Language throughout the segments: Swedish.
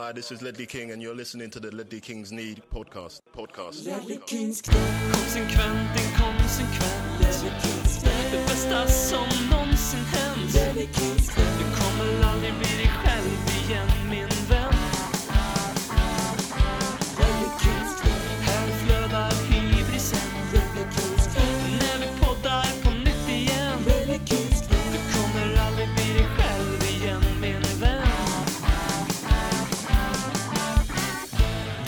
Hi, this is Ledley King, and you're listening to the Ledley Kings Need podcast. Podcast. Konsekvent, inkonsekvent Det bästa som någonsin hänt. Du kommer aldrig bli dig själv igen min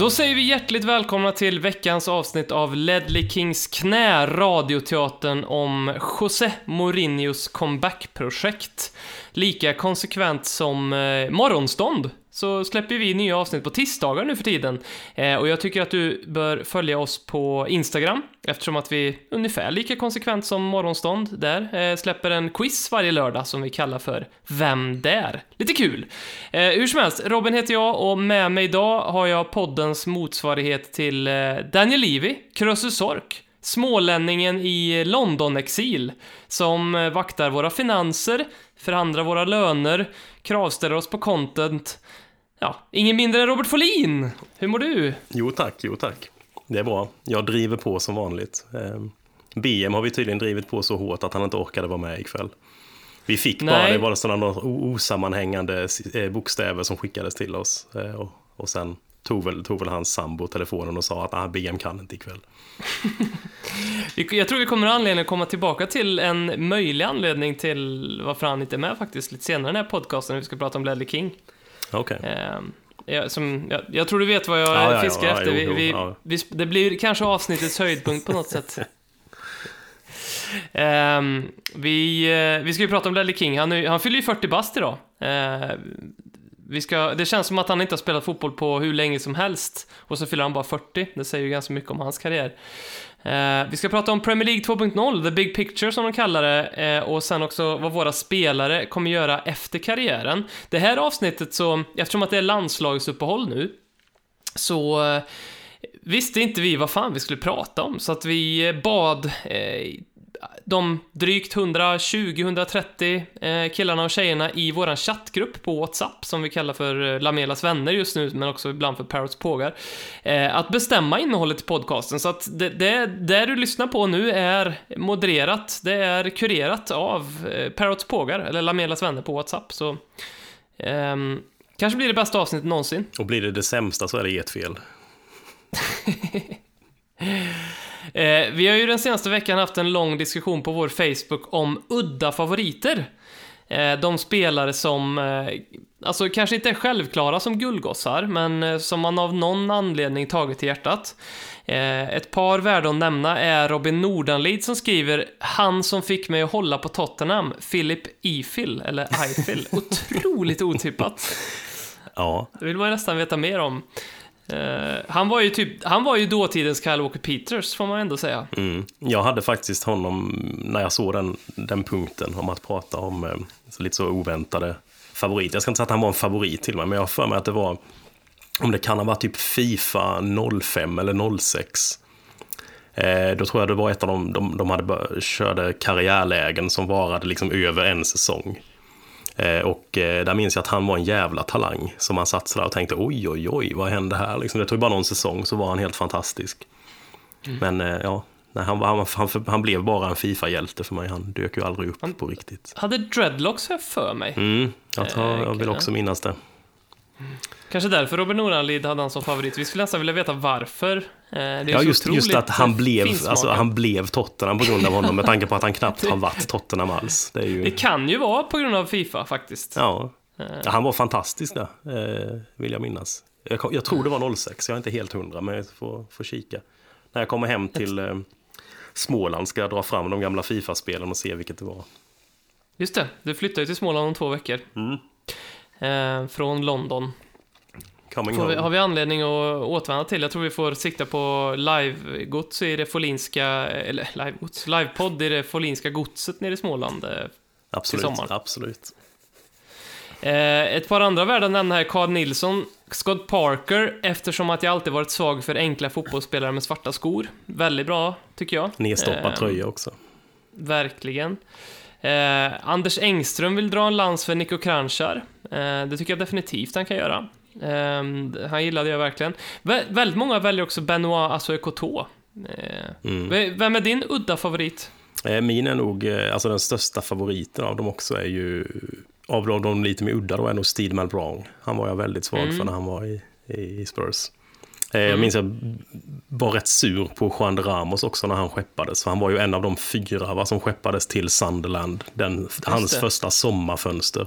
Då säger vi hjärtligt välkomna till veckans avsnitt av Ledley Kings knä, radioteatern om José Mourinhos comebackprojekt, Lika konsekvent som eh, Morgonstånd så släpper vi nya avsnitt på tisdagar nu för tiden. Eh, och jag tycker att du bör följa oss på Instagram eftersom att vi ungefär lika konsekvent som Morgonstånd där eh, släpper en quiz varje lördag som vi kallar för Vem där? Lite kul! Eh, hur som helst, Robin heter jag och med mig idag har jag poddens motsvarighet till eh, Daniel Levy, Krösus Sork, smålänningen i London-exil, som eh, vaktar våra finanser, förhandlar våra löner, kravställer oss på content. Ja, ingen mindre än Robert Folin! Hur mår du? Jo tack, jo tack. Det är bra. Jag driver på som vanligt. BM har vi tydligen drivit på så hårt att han inte orkade vara med ikväll. Vi fick bara, Nej. det var sådana osammanhängande eh, bokstäver som skickades till oss. Eh, och, och sen tog väl, tog väl hans sambo telefonen och sa att ah, BM kan inte ikväll. Jag tror vi kommer ha anledning att komma tillbaka till en möjlig anledning till varför han inte är med faktiskt lite senare i den här podcasten när vi ska prata om Ledley King. Okej. Ehm, jag, som, jag, jag tror du vet vad jag Ja, ja, ja, fiskar ja, efter. vi, jo, vi, ja. vi, det blir kanske avsnittets höjdpunkt på något sätt. Ehm, vi, eh, vi ska ju prata om Ledley King. Han, är, han fyller ju 40 bast idag. Ehm, vi ska, det känns som att han inte har spelat fotboll på hur länge som helst. Och så fyller han bara 40. Det säger ju ganska mycket om hans karriär. Eh, vi ska prata om Premier League 2.0, the big picture som de kallar det, eh, och sen också vad våra spelare kommer göra efter karriären. Det här avsnittet så, eftersom att det är landslagsuppehåll nu, så eh, visste inte vi vad fan vi skulle prata om, så att vi bad eh, de drygt 120-130 eh, killarna och tjejerna i våran chattgrupp på WhatsApp, som vi kallar för eh, Lamelas vänner just nu, men också ibland för Parrots pågar, eh, att bestämma innehållet i podcasten. Så att det, det, det du lyssnar på nu är modererat, det är kurerat av Parrots pågar, eller Lamelas vänner på WhatsApp. Så ehm, kanske blir det bästa avsnittet någonsin. Och blir det det sämsta så är det ert fel. Eh, vi har ju den senaste veckan haft en lång diskussion på vår Facebook om udda favoriter. Eh, de spelare som, eh, alltså kanske inte är självklara som guldgossar, men eh, som man av någon anledning tagit till hjärtat. Eh, ett par värda att nämna är Robin Nordanlid som skriver “Han som fick mig att hålla på Tottenham, Philip Ifil, eller Ifil. Otroligt otippat. Ja, Det vill man nästan veta mer om. Uh, han var ju typ, han var ju dåtidens Kyle Walker Peters, får man ändå säga. Mm. Jag hade faktiskt honom, när jag såg den, den punkten om att prata om eh, så lite så oväntade favoriter. Jag ska inte säga att han var en favorit till mig, men jag har för mig att det var, om det kan ha varit typ Fifa 05 eller 06. Eh, då tror jag det var ett av de, de, de hade bör, körde karriärlägen som varade liksom över en säsong. Eh, och eh, där minns jag att han var en jävla talang som man satt sådär och tänkte oj, oj, oj, vad hände här? Liksom, det tog bara någon säsong så var han helt fantastisk. Men eh, ja, nej, han, han, han, han blev bara en Fifa-hjälte för mig. Han dök ju aldrig upp på riktigt. Hade dreadlocks jag för mig. Mm, jag, tar, jag vill också minnas det. Kanske därför Robin Nordanlid hade han som favorit. Vi skulle nästan vilja veta varför. Eh, det är Ja, just, just att han blev, alltså, han blev Tottenham på grund av honom med tanke på att han knappt har varit Tottenham alls. Det ju, Det kan ju vara på grund av Fifa faktiskt. ja, Ja, han var fantastisk där, eh, vill jag minnas. Jag, jag tror det var 06, jag är inte helt hundra, men jag får, får kika. När jag kommer hem till eh, Småland ska jag dra fram de gamla Fifa-spelen och se vilket det var. Just det, du flyttar ju till Småland om två veckor. Mm. Eh, från London. Coming vi, har vi anledning att återvända till? Jag tror vi får sikta på live-gods i det Folinska, eller live-gods, live-podd i det Folinska godset nere i Småland. eh, Absolut, sommaren. absolut. Eh, ett par andra värda att nämna här, Carl Nilsson, Scott Parker, eftersom att jag alltid varit svag för enkla fotbollsspelare med svarta skor. Väldigt bra, tycker jag. Nedstoppad Eh, tröja också. Verkligen. Eh, Anders Engström vill dra en lans för Nico Kranjčar. Eh, det tycker jag definitivt han kan göra. Ehm, han gillade jag verkligen. Vä väldigt många väljer också Benoit Assoy Coteau. Mm. Vem är din udda favorit? Eh, Min är nog, eh, alltså den största favoriten av dem också är ju, av de, de lite mer udda då, är nog Steve Malbranc. Han var jag väldigt svag Mm. för när han var i, i Spurs. Eh, Jag minns jag var rätt sur på Juan de Ramos också när han skeppades. För han var ju en av de fyra va, som skeppades till Sunderland. Den, hans första sommarfönster.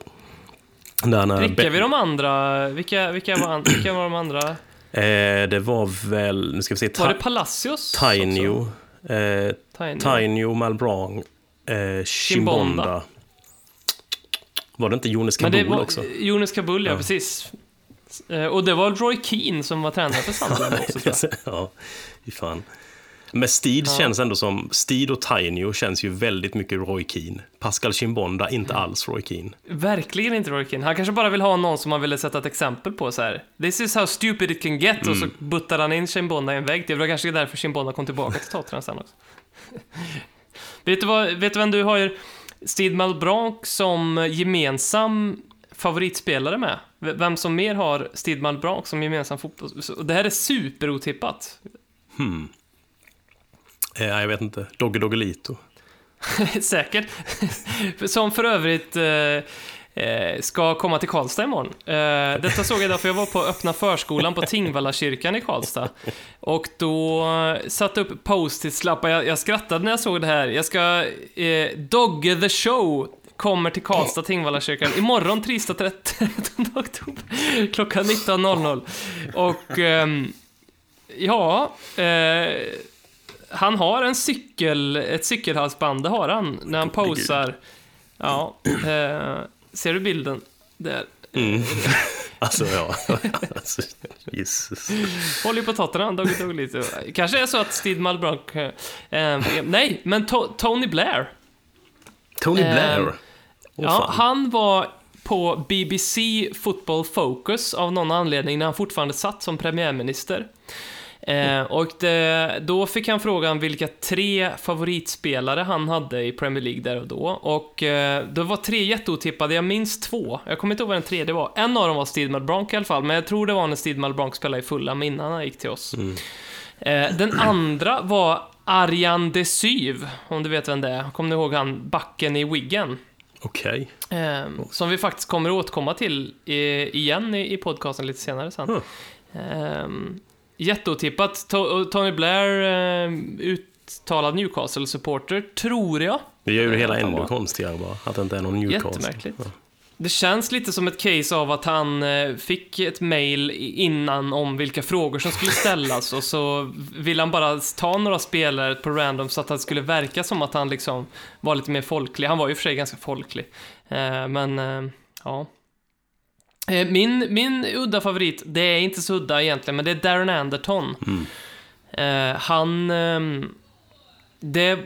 Där Be- vi de andra? Vilka, vilka, var, an- vilka var de andra? eh, det var väl, nu ska vi se, Var det Palacios? Tainio, eh, Tainio. Tainio, Malbranc, eh, Chimbonda. Var det inte det Kabul var också? Jonas Kabul, ja, precis. Eh, Och det var Roy Keane som var tränare för Sunderland också, tror jag. ja, fy fan. Men Steed känns ändå som, Steed och Tainio känns ju väldigt mycket Roy Keane. Pascal Chimbonda, inte Mm. alls Roy Keane. Verkligen inte Roy Keane. Han kanske bara vill ha någon som han ville sätta ett exempel på så här. This is how stupid it can get. Och så Mm. buttar han in Chimbonda i en vägg. Det var kanske därför Chimbonda kom tillbaka till Tottenham sen också. vet, du vad, vet du vem du har Steve Malbranc som gemensam favoritspelare med? Vem som mer har Steve Malbranc som gemensam fotboll... Det här är superotippat. Eh, jag vet inte, Dogge Doggelito. Säkert. Som för övrigt eh, eh, ska komma till Karlstad imorgon. Eh, detta såg jag därför jag var på öppna förskolan på Tingvalla kyrkan i Karlstad. Och då satte upp post-it-lappar. Jag, jag skrattade när jag såg det här. Jag ska... Eh, Dogge the show kommer till Karlstad, Tingvalla kyrkan imorgon, tisdag 13 oktober, klockan 19.00. Och... ehm, ja... Eh, han har en cykel, ett cykelhalsband, det har han, när han posar. Ja, eh, ser du bilden? Där. Alltså, ja. alltså, Jesus. Håller ju på Tottenham, Doggy Doggy lite. Kanske är så att Steve Malbranc... Eh, eh, nej, men to Tony Blair. Tony Eh, Ja, han var på BBC Football Focus av någon anledning när han fortfarande satt som premiärminister. Eh, och det, då fick han frågan vilka tre favoritspelare han hade i Premier League där och då. Och eh, det var tre jätteotippade, jag minns två. Jag kommer inte ihåg vad den tredje var. En av dem var Steve Malbranc i alla fall, men jag tror det var när Steve Malbranc spelade i Fulham innan han gick till oss. Eh, den andra var Arjan de Syv, om du vet vem det är. Kommer ni ihåg han backen i Wiggen? Okej. Ehm, som vi faktiskt kommer att återkomma till i, igen i, i podcasten lite senare sen. Mm. Ehm, jätteotippat. To, Tony Blair, ehm, uttalad Newcastle-supporter, tror jag. Det gör ju det hela ännu konstigare bara, att det inte är någon Newcastle. Jättemärkligt. Det känns lite som ett case av att han eh, fick ett mail innan om vilka frågor som skulle ställas och så vill han bara ta några spelare på random så att det skulle verka som att han liksom var lite mer folklig. Han var ju för sig ganska folklig. Eh, men, eh, ja. Min, min udda favorit, det är inte så udda egentligen, men det är Darren Anderton. Eh, han... ehm, det,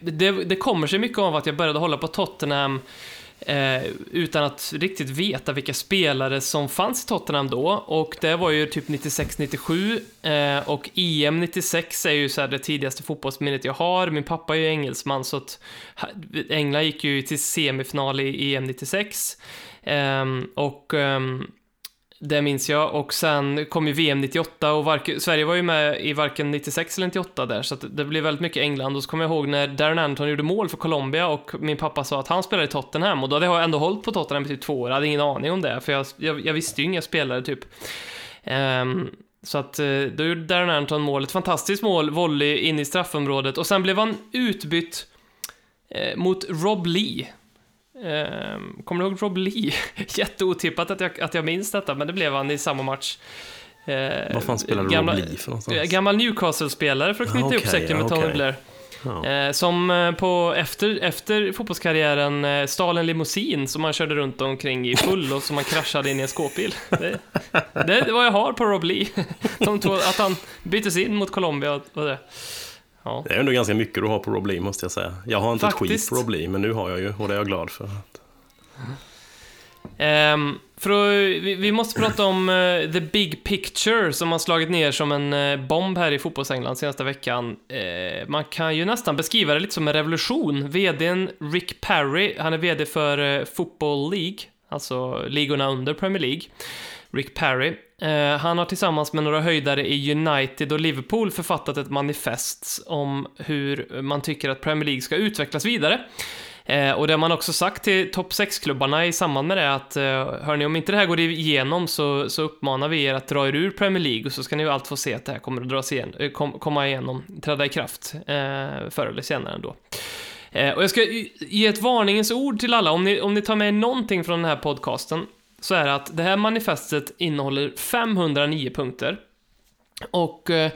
det, det kommer sig mycket av att jag började hålla på Tottenham eh, utan att riktigt veta vilka spelare som fanns i Tottenham då. Och det var ju typ 96-97 eh, och EM 96 är ju så här det tidigaste fotbollsminnet jag har. Min pappa är ju engelsman så att England gick ju till semifinal i EM 96. Eh, och ehm, det minns jag. Och sen kom ju VM 98 och varken, Sverige var ju med i varken 96 eller 98 där, så att det blev väldigt mycket England. Och så kommer jag ihåg när Darren Anderton gjorde mål för Colombia och min pappa sa att han spelade i Tottenham. Och då hade jag ändå hållit på Tottenham i typ två år, jag hade ingen aning om det, för jag, jag, jag visste ju inga spelare typ. Um, så att eh, då gjorde Darren Anderton mål, ett fantastiskt mål, volley in i straffområdet och sen blev han utbytt eh, mot Rob Lee. Ehm, kommer du ihåg Rob Lee? Jätteotippat att jag, att jag minns detta, men det blev han i samma match. Eh, Vad fan spelade gamla, Rob Lee för någonstans? eh, Gammal Newcastle-spelare för att Ah, knyta ihop säcken med Tony okej. Blair. Eh, som på, efter, efter fotbollskarriären stal en limousin som han körde runt omkring i full och som han kraschade in i en skåpbil. Det, det är vad jag har på Rob Lee. De två, att han byttes in mot Colombia och, och det. Ja. Det är ändå ganska mycket du har på Rob Lee, måste jag säga. Jag har inte ett skit Faktiskt. på Rob Lee, men nu har jag ju, och det är jag glad för. Ehm, för att, vi, vi måste prata om eh, the big picture som har slagit ner som en eh, bomb här i fotbollsengland senaste veckan. Eh, man kan ju nästan beskriva det lite som en revolution. VDn Rick Parry, han är VD för Football League, alltså ligorna under Premier League. Rick Perry. Eh, han har tillsammans med några höjdare i United och Liverpool författat ett manifest om hur man tycker att Premier League ska utvecklas vidare. Eh, och det har man också sagt till topp 6-klubbarna i samband med det att eh, hörni, om inte det här går igenom så, så uppmanar vi er att dra er ur Premier League och så ska ni ju allt få se att det här kommer att dras igen, eh, kom, komma igenom, träda i kraft eh, förr eller senare ändå. Eh, och jag ska ge ett varningens ord till alla, om ni, om ni tar med någonting från den här podcasten, så är det att det här manifestet innehåller 509 punkter. Och eh,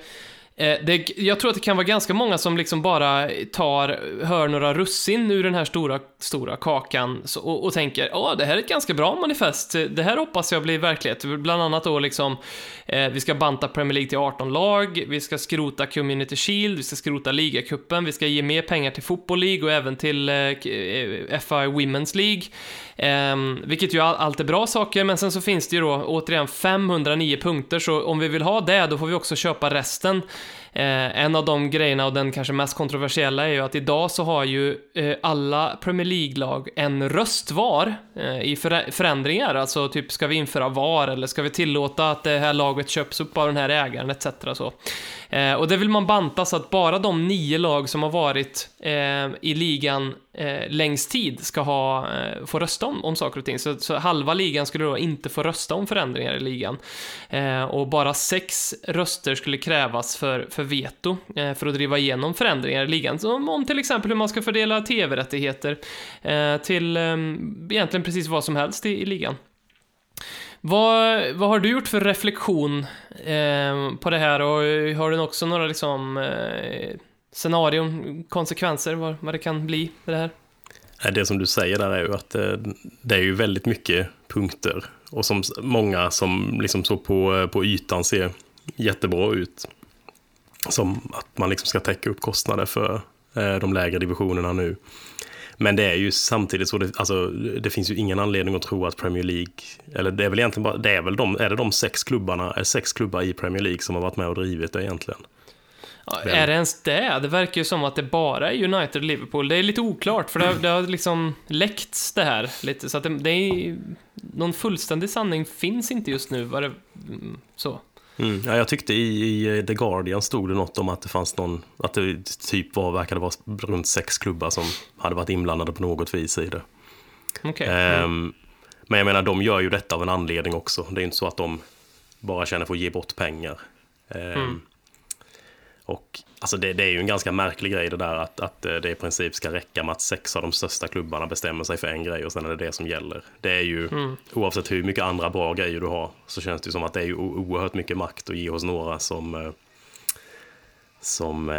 eh, det, jag tror att det kan vara ganska många som liksom bara tar, hör några russin ur den här stora, stora kakan och, och tänker, ja, det här är ett ganska bra manifest, det här hoppas jag blir verklighet. Bland annat då liksom, eh, vi ska banta Premier League till 18 lag, vi ska skrota Community Shield, vi ska skrota ligacupen, vi ska ge mer pengar till Football League och även till eh FI Women's League. Eh, vilket ju allt är bra saker, men sen så finns det ju då återigen 509 punkter, så om vi vill ha det, då får vi också köpa resten. Eh, en av de grejerna och den kanske mest kontroversiella är ju att idag så har ju eh, alla Premier League-lag en röst var eh, i förändringar. Alltså typ ska vi införa VAR eller ska vi tillåta att det här laget köps upp av den här ägaren etc. Så. Eh, och det vill man banta så att bara de nio lag som har varit eh, i ligan eh, längst tid ska ha, eh, få rösta om, om saker och ting. Så, så, halva ligan skulle då inte få rösta om förändringar i ligan. Eh, och bara sex röster skulle krävas för, för veto eh, för att driva igenom förändringar i ligan. Som om, om till exempel hur man ska fördela tv-rättigheter eh, till ehm, egentligen precis vad som helst i, i ligan. Vad, vad har du gjort för reflektion eh, på det här och eh, har du också några liksom, eh, scenarion, konsekvenser, vad, vad det kan bli med det här? Det som du säger där är ju att eh, det, är ju väldigt mycket punkter och som många som liksom så på, eh, på ytan ser jättebra ut. Som att man liksom ska täcka upp kostnader för eh, de lägre divisionerna nu. Men det är ju samtidigt så, det, alltså, det finns ju ingen anledning att tro att Premier League, eller det är väl egentligen bara, det är väl de, är det de sex klubbarna, är sex klubbar i Premier League som har varit med och drivit det egentligen? Ja, är det ens det? Det verkar ju som att det bara är United och Liverpool. Det är lite oklart, för det har, det har liksom läckts det här lite, så att det, det är... Någon fullständig sanning finns inte just nu, var det mm, så? Mm. Ja, jag tyckte i, i, The Guardian stod det något om att det fanns någon, att det typ var, verkade vara runt sex klubbar som hade varit inblandade på något vis i det. Okay. Mm. Um, men jag menar, de gör ju detta av en anledning också. Det är inte så att de bara känner för att ge bort pengar. Um, mm. Och alltså det, det, är ju en ganska märklig grej det där att, att det i princip ska räcka med att sex av de största klubbarna bestämmer sig för en grej och sen är det det som gäller. Det är ju, mm. oavsett hur mycket andra bra grejer du har, så känns det ju som att det är ju oerhört mycket makt att ge hos några som, eh, som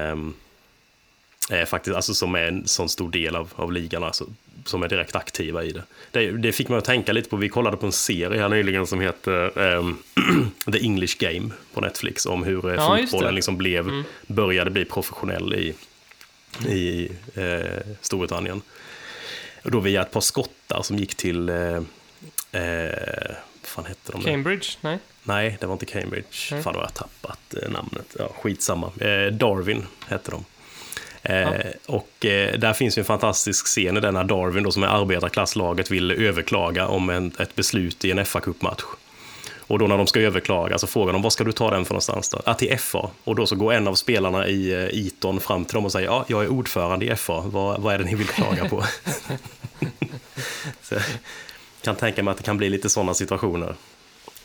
är faktiskt, alltså som är en sån stor del av, av ligan, alltså, som är direkt aktiva i det. det. det. fick mig att tänka lite på, vi kollade på en serie här nyligen som heter um, The English Game på Netflix, om hur eh, ja, fotbollen liksom blev, mm. började bli professionell i, i eh, Storbritannien. Och då via ett par skottar som gick till, eh, eh, vad fan hette de? Cambridge? Nej. Nej, det var inte Cambridge. Mm. Fan, då har jag tappat eh, namnet. Ja, skitsamma. Eh, Darwin hette de. Ja. Eh, och eh, där finns ju en fantastisk scen i den när Darwin, då, som är arbetarklasslaget, vill överklaga om en, ett beslut i en FA-cupmatch. Och då när de ska överklaga så frågar de, var ska du ta den för någonstans då? Ja, till FA. Och då så går en av spelarna i uh, Eton fram till dem och säger, ja, jag är ordförande i FA, vad, vad är det ni vill klaga på? så kan tänka mig att det kan bli lite sådana situationer.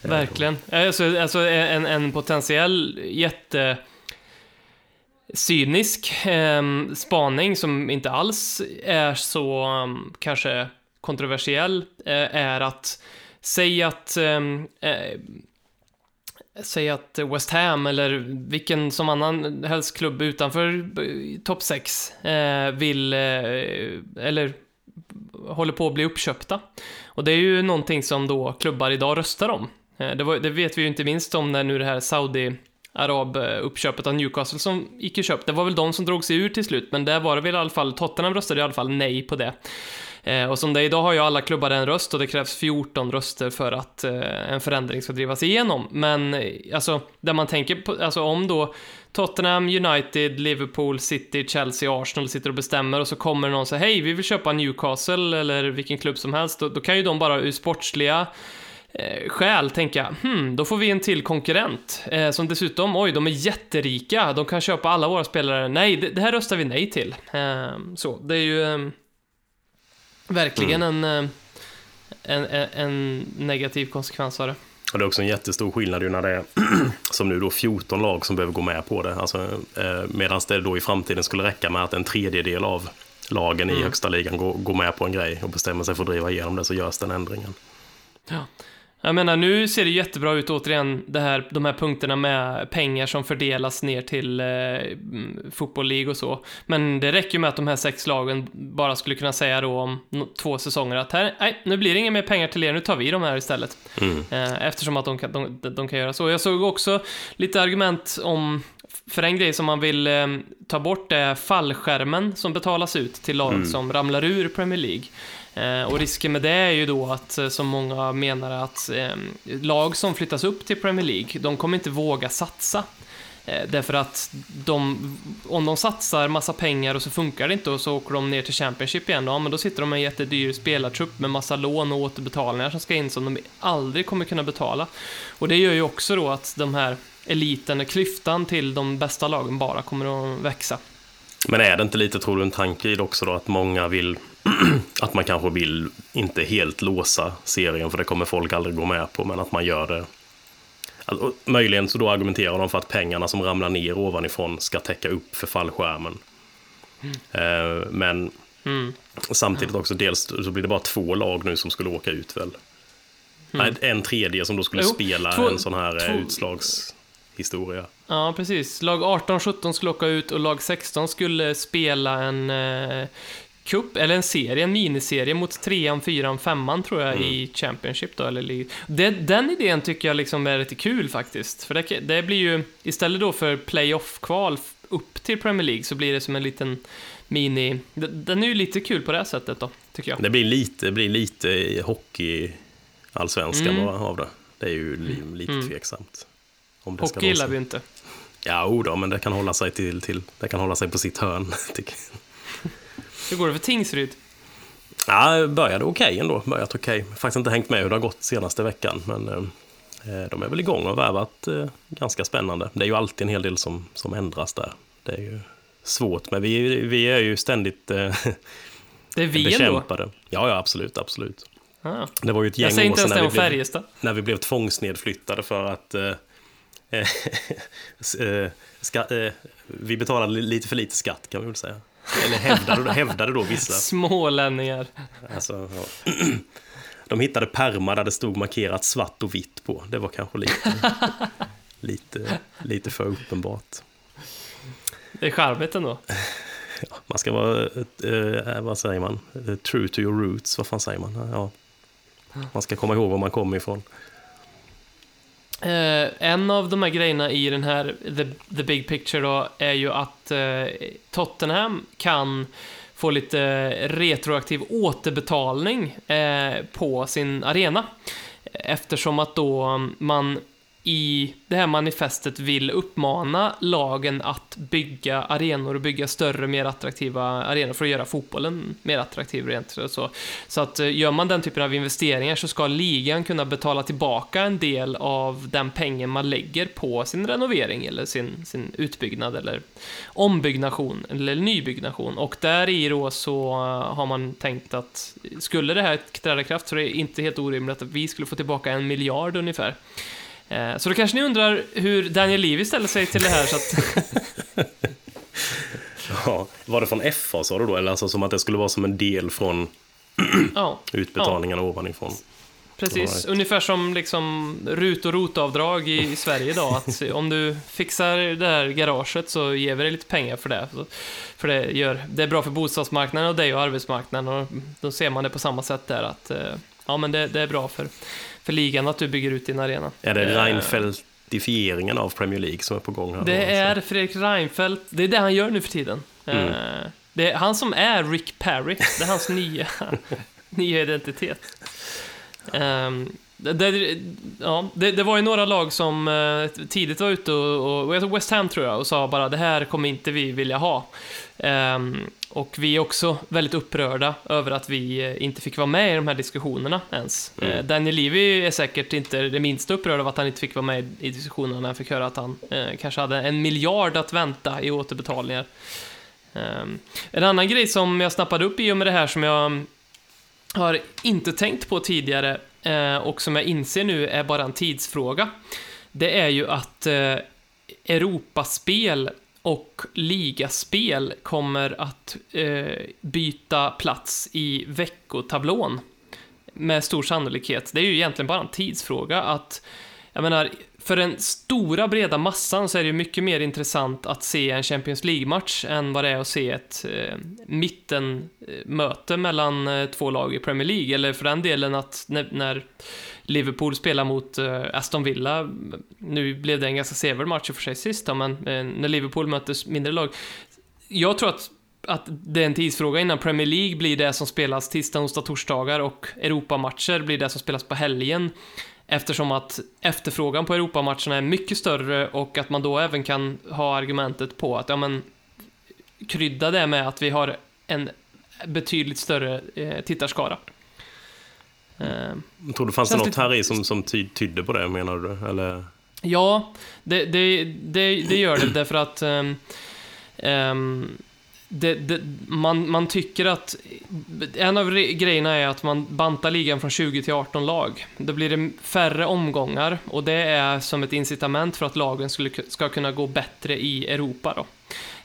Verkligen. Alltså, alltså en, en potentiell jätte cynisk eh, spaning som inte alls är så um, kanske kontroversiell eh, är att säg att ehm, eh, Säg att West Ham eller vilken som annan helst klubb utanför topp 6 eh, vill, eh, eller håller på att bli uppköpta. Och det är ju någonting som då klubbar idag röstar om. Eh, det, var, det, vet vi ju inte minst om när nu det här Saudi Arab-uppköpet eh, av Newcastle som gick i köp. Det var väl de som drog sig ur till slut, men där var det väl i alla fall, Tottenham röstade i alla fall nej på det. Eh, och som det är idag har ju alla klubbar en röst och det krävs 14 röster för att eh, en förändring ska drivas igenom. Men eh, alltså, där man tänker på, alltså om då Tottenham, United, Liverpool, City, Chelsea, Arsenal sitter och bestämmer och så kommer någon och säger hej, vi vill köpa Newcastle eller vilken klubb som helst. Då, då kan ju de bara ur sportsliga eh, skäl tänka, hmm, då får vi en till konkurrent. Eh, som dessutom, oj, de är jätterika, de kan köpa alla våra spelare. Nej, det, det här röstar vi nej till. Eh, så, det är ju eh, verkligen en, eh, en, en, en negativ konsekvens av det. Och det är också en jättestor skillnad ju när det är som nu då 14 lag som behöver gå med på det. Alltså, eh, Medan det då i framtiden skulle räcka med att en tredjedel av lagen i högsta ligan går, går med på en grej och bestämmer sig för att driva igenom det så görs den ändringen. Ja. Jag menar, nu ser det jättebra ut återigen, det här, de här punkterna med pengar som fördelas ner till eh, mm, fotboll och så. Men det räcker ju med att de här sex lagen bara skulle kunna säga då om två säsonger att här, nej, nu blir det inga mer pengar till er, nu tar vi de här istället. Eh, eftersom att de kan, de, de kan göra så. Jag såg också lite argument om för en grej som man vill eh, ta bort är fallskärmen som betalas ut till lag som ramlar ur Premier League. Eh, och risken med det är ju då att, eh, som många menar, att eh, lag som flyttas upp till Premier League, de kommer inte våga satsa. Eh, därför att de, om de satsar massa pengar och så funkar det inte och så åker de ner till Championship igen, ja, men då sitter de med en jättedyr spelartrupp med massa lån och återbetalningar som ska in som de aldrig kommer kunna betala. Och det gör ju också då att de här eliten, klyftan till de bästa lagen bara kommer att växa. Men är det inte lite, tror du, en tanke i det också då att många vill att man kanske vill inte helt låsa serien för det kommer folk aldrig gå med på, men att man gör det Alltså, och möjligen så då argumenterar de för att pengarna som ramlar ner ovanifrån ska täcka upp för fallskärmen. Eh, men Mm. samtidigt också, dels så blir det bara två lag nu som skulle åka ut väl? Nej, en tredje som då skulle Mm. Jo, spela två- en sån här eh, två- utslagshistoria. Ja, precis. Lag 18-17 skulle åka ut och lag 16 skulle spela en eh, cup, eller en serie, en miniserie mot trean, fyran, femman tror jag i Championship då, eller League. Det, den idén tycker jag liksom är lite kul faktiskt. För det, det blir ju, istället då för playoff-kval upp till Premier League så blir det som en liten mini... Den är ju lite kul på det här sättet då, tycker jag. Det blir lite, det blir lite hockey allsvenskan Mm. av det. Det är ju li, lite tveksamt. Om det Hockey gillar vi inte. Ja, då, men det kan hålla sig till, till det kan hålla sig på sitt hörn. Hur går det för Tingsryd? Ja, började okej ändå. Börjat okej. Faktiskt inte hängt med hur det har gått senaste veckan, men eh, de är väl igång och värvat eh, ganska spännande. Det är ju alltid en hel del som, som ändras där. Det är ju svårt, men vi, vi är ju ständigt eh, Det är vi ändå. bekämpade. Ja, ja, absolut, absolut. Ah. Det var ju ett gäng Jag säger år inte sedan ens det när om vi, blev, Färjestad. när vi blev tvångsnedflyttade för att eh, eh, eh, ska, eh, vi betalade li- lite för lite skatt kan vi väl säga. Eller hävdade, hävdade då vissa. Smålänningar. Alltså, ja. De hittade pärmar där det stod markerat svart och vitt på. Det var kanske lite, lite, lite för uppenbart. Det är charmigt ändå. Ja, man ska vara, eh, vad säger man, Eh, true to your roots, vad fan säger man? Ja. Man ska komma ihåg var man kommer ifrån. Eh, en av de här grejerna i den här The, the Big Picture då är ju att eh, Tottenham kan få lite retroaktiv återbetalning eh, på sin arena. Eftersom att då man i det här manifestet vill uppmana lagen att bygga arenor och bygga större, mer attraktiva arenor för att göra fotbollen mer attraktiv rent så. Så att eh, gör man den typen av investeringar så ska ligan kunna betala tillbaka en del av den pengen man lägger på sin renovering eller sin, sin utbyggnad eller ombyggnation eller nybyggnation. Och där i då så eh, har man tänkt att skulle det här träda i kraft så är det inte helt orimligt att vi skulle få tillbaka en miljard ungefär. Eh, Så då kanske ni undrar hur Daniel Levy ställer sig till det här så att Ja, var det från FA sa du då? Eller alltså som att det skulle vara som en del från ja, utbetalningarna ovanifrån? precis. Right. Ungefär som liksom RUT och ROT-avdrag i, i Sverige idag. Att om du fixar det här garaget så ger vi dig lite pengar för det. För det, gör, det är bra för bostadsmarknaden och dig och arbetsmarknaden och då ser man det på samma sätt där att eh, ja, men det, det är bra för, för ligan att du bygger ut din arena. Är det Eh, Reinfeldtifieringen av Premier League som är på gång här? Det alltså? är Fredrik Reinfeldt, det är det han gör nu för tiden. Mm. Eh, Det är han som är Rick Perry, det är hans nya, nya identitet. Ehm, det, det, ja, det, det var ju några lag som eh, tidigt var ute och, och West Ham tror jag och sa bara det här kommer inte vi vilja ha. Ehm, och vi är också väldigt upprörda över att vi eh, inte fick vara med i de här diskussionerna ens. Mm. Eh, Daniel Levy är säkert inte det minsta upprörd av att han inte fick vara med i diskussionerna när han fick höra att han eh, kanske hade en miljard att vänta i återbetalningar. Ehm, en annan grej som jag snappade upp i och med det här som jag har inte tänkt på tidigare eh, och som jag inser nu är bara en tidsfråga. Det är ju att eh, Europaspel och ligaspel kommer att eh, byta plats i veckotablån. Med stor sannolikhet. Det är ju egentligen bara en tidsfråga att, jag menar, för den stora breda massan så är det ju mycket mer intressant att se en Champions League-match än vad det är att se ett eh, mittenmöte mellan eh, två lag i Premier League. Eller för den delen att när, när Liverpool spelar mot eh, Aston Villa, nu blev det en ganska sevärd match i och för sig sist då, men eh, när Liverpool möter mindre lag. Jag tror att att det är en tidsfråga innan Premier League blir det som spelas tisdag, onsdag, torsdagar och Europamatcher blir det som spelas på helgen. Eftersom att efterfrågan på Europamatcherna är mycket större och att man då även kan ha argumentet på att, ja men, krydda det med att vi har en betydligt större eh, tittarskara. Eh, Jag tror det fanns det något här i som, som ty, tydde på det, menar du? Eller? Ja, det, det, det, det gör det därför att ehm, det, det, man, man tycker att en av re- grejerna är att man bantar ligan från 20 till 18 lag. Då blir det färre omgångar och det är som ett incitament för att lagen skulle, ska kunna gå bättre i Europa. Då.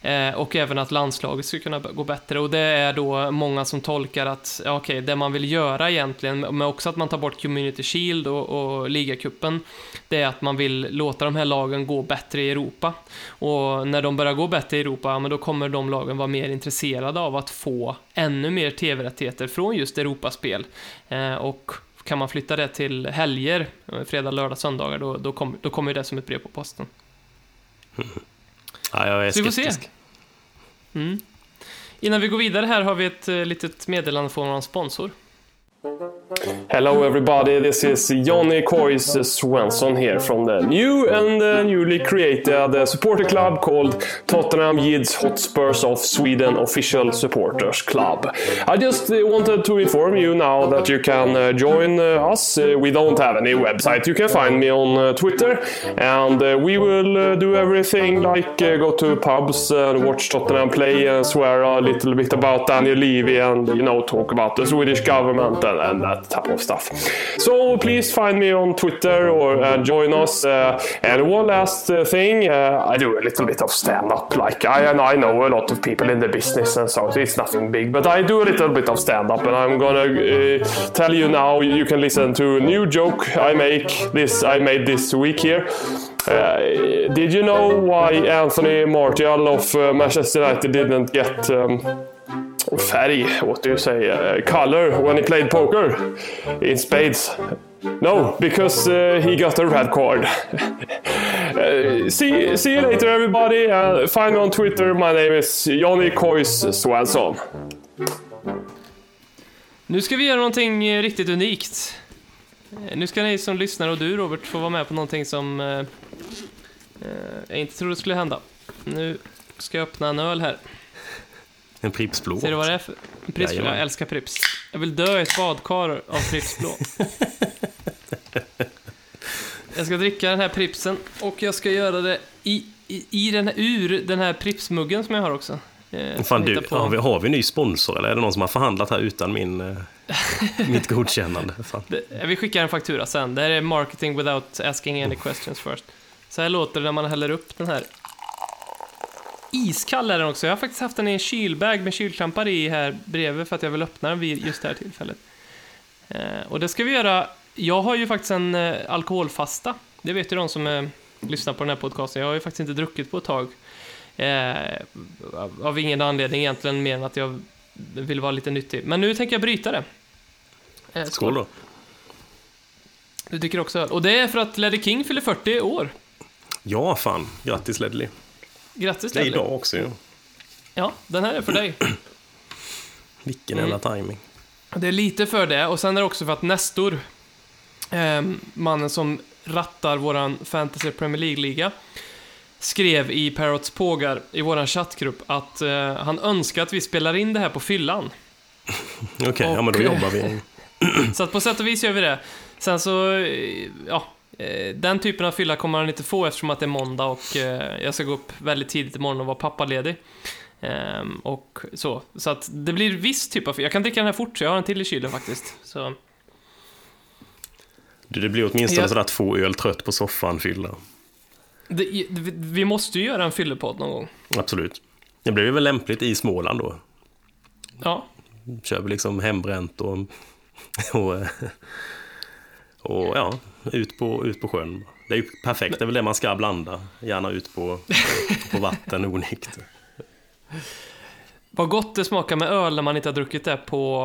Eh, och även att landslaget ska kunna gå bättre. Och det är då många som tolkar att, ja, okej, det man vill göra egentligen, men också att man tar bort Community Shield och, och ligacupen, det är att man vill låta de här lagen gå bättre i Europa. Och när de börjar gå bättre i Europa, ja, men då kommer de lagen vara mer intresserade av att få ännu mer tv-rättigheter från just Europaspel. Eh, och kan man flytta det till helger, eh, fredag, lördag, söndagar, då, då, kom, då kommer det som ett brev på posten. Ja, jag är Så vi får se. skeptisk. Mm. Innan vi går vidare här har vi ett eh, litet meddelande från vår sponsor. Hello, everybody. This is Johnny Coys Svensson here from the new and newly created supporter club called Tottenham Yids Hotspurs of Sweden Official Supporters Club. I just wanted to inform you now that you can uh, join uh, us. Uh, we don't have any website. You can find me on Twitter, and we will do everything like go to pubs and watch Tottenham play and swear a little bit about Daniel Levy and you know talk about the Swedish government and, and that type of stuff. So please find me on Twitter or uh, join us. Uh, and one last uh, thing, uh, I do a little bit of stand-up. Like I and I know a lot of people in the business and so it's nothing big, but I do a little bit of stand-up, and I'm gonna uh, tell you now. You can listen to a new joke I make. This I made this week here. Uh, did you know why Anthony Martial of uh, Manchester United didn't get um, färg, what do you say, uh, color when he played poker in spades? No, because uh, he got a red card. uh, see, see you later, everybody. Uh, find me on Twitter. My name is Johnny Kois Swanson. Nu ska vi göra någonting eh, riktigt unikt. Nu ska ni som lyssnar och du Robert få vara med på någonting som eh, jag inte trodde skulle hända. Nu ska jag öppna en öl här. En Pripps Blå. Ser du vad det är för en Pripps? Jajamän. Jag älskar Pripps. Jag vill dö i ett badkar av Pripps Blå. Jag ska dricka den här Pripsen och jag ska göra det i, i, i den här, ur den här Pripsmuggen som jag har också. Eh, Fan, du, har, vi, har vi ny sponsor eller är det någon som har förhandlat här utan min, eh, mitt godkännande? Det, vi skickar en faktura sen. Det här är marketing without asking any questions first. Så här låter det när man häller upp den här. Iskall är den också. Jag har faktiskt haft den i en kylbag med kylklampar i här bredvid för att jag vill öppna den vid just det här tillfället. Eh, och det ska vi göra. Jag har ju faktiskt en eh, alkoholfasta. Det vet ju de som eh, lyssnar på den här podcasten. Jag har ju faktiskt inte druckit på ett tag. Av- ingen anledning egentligen mer än att jag vill vara lite nyttig. Men nu tänker jag bryta det. Eh, Skål då. du tycker också Och det är för att Ledley King fyller 40 år. Ja, fan. Grattis Ledley. Grattis Det är idag också ju. Ja, den här är för dig. Vilken Mm. jävla timing. Det är lite för det, och sen är det också för att Nestor, eh, mannen som rattar våran Fantasy Premier League-liga, skrev i Parrots Pågar, i våran chattgrupp, att eh, han önskar att vi spelar in det här på fyllan. Okej, ja men då jobbar vi. Så att på sätt och vis gör vi det. Sen så, eh, ja, den typen av fylla kommer han inte få eftersom att det är måndag och eh, jag ska gå upp väldigt tidigt imorgon och vara pappaledig. Ehm, och så. Så att det blir viss typ av fylla. Jag kan dricka den här fort, så jag har en till i kylen faktiskt. Så, Det blir åtminstone Ja. sådär två öl trött på soffan fylla. det, vi- vi måste ju göra en fyllepodd någon gång. Absolut. Det blir väl lämpligt i Småland då. Ja, Kör vi liksom hembränt och, och, eh, och ja, ut på, ut på sjön. Det är ju perfekt, det är väl det man ska blanda. Gärna ut på, på vatten onykter. vad gott det smakar med öl när man inte har druckit det på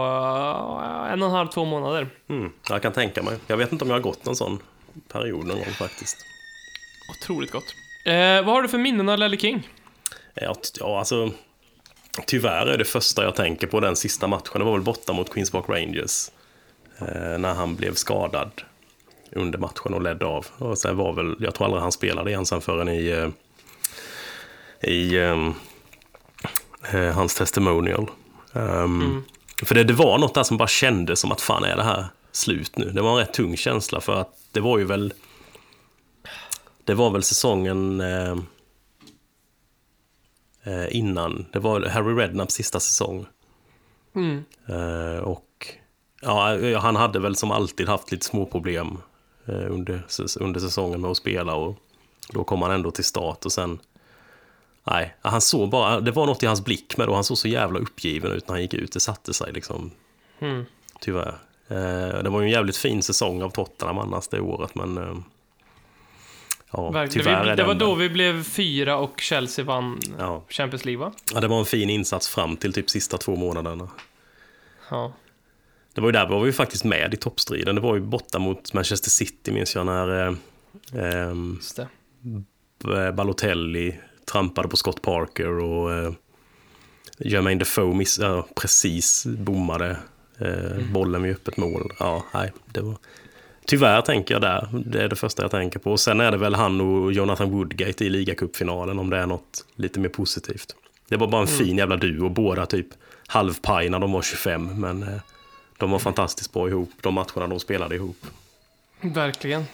eh, en och en halv, två månader. Mm, jag kan tänka mig. Jag vet inte om jag har gått någon sån period någon gång faktiskt. Otroligt gott. Eh, vad har du för minnen av Lelle King? Ja, ja, alltså. Tyvärr är det första jag tänker på den sista matchen. Det var väl borta mot Queens Park Rangers. Eh, när han blev skadad under matchen och ledde av. Och sen var väl, jag tror aldrig han spelade ensam förrän i, eh, i eh, hans testimonial. Ehm, För det, det var något där som bara kändes som att fan är det här slut nu? Det var en rätt tung känsla för att det var ju väl det var väl säsongen eh, innan. Det var Harry Redknapps sista säsong. Mm. Eh, och ja, han hade väl som alltid haft lite små problem under, säs- under säsongen med att spela och då kom han ändå till start och sen Nej, han såg bara, det var något i hans blick med då, han såg så jävla uppgiven ut när han gick ut, det satte sig liksom. Mm. Tyvärr. Eh, det var ju en jävligt fin säsong av Tottenham annars det året, men eh, ja, Verkligen. tyvärr Vi, är det var då vi blev fyra och Chelsea vann Ja. Champions League, va? Ja, det var en fin insats fram till typ sista två månaderna. Ja. Det var ju där var vi faktiskt med i toppstriden. Det var ju borta mot Manchester City minns jag när eh, ehm, eh, Balotelli trampade på Scott Parker och eh, Jermaine Defoe miss, ja, precis bommade eh, bollen vid öppet mål. Ja, nej, det var... Tyvärr tänker jag där, det är det första jag tänker på. Och sen är det väl han och Jonathan Woodgate i ligacupfinalen om det är något lite mer positivt. Det var bara en fin jävla duo, båda typ halvpaj när de var 25, men eh, de var fantastiskt bra ihop, de matcherna de spelade ihop. Verkligen.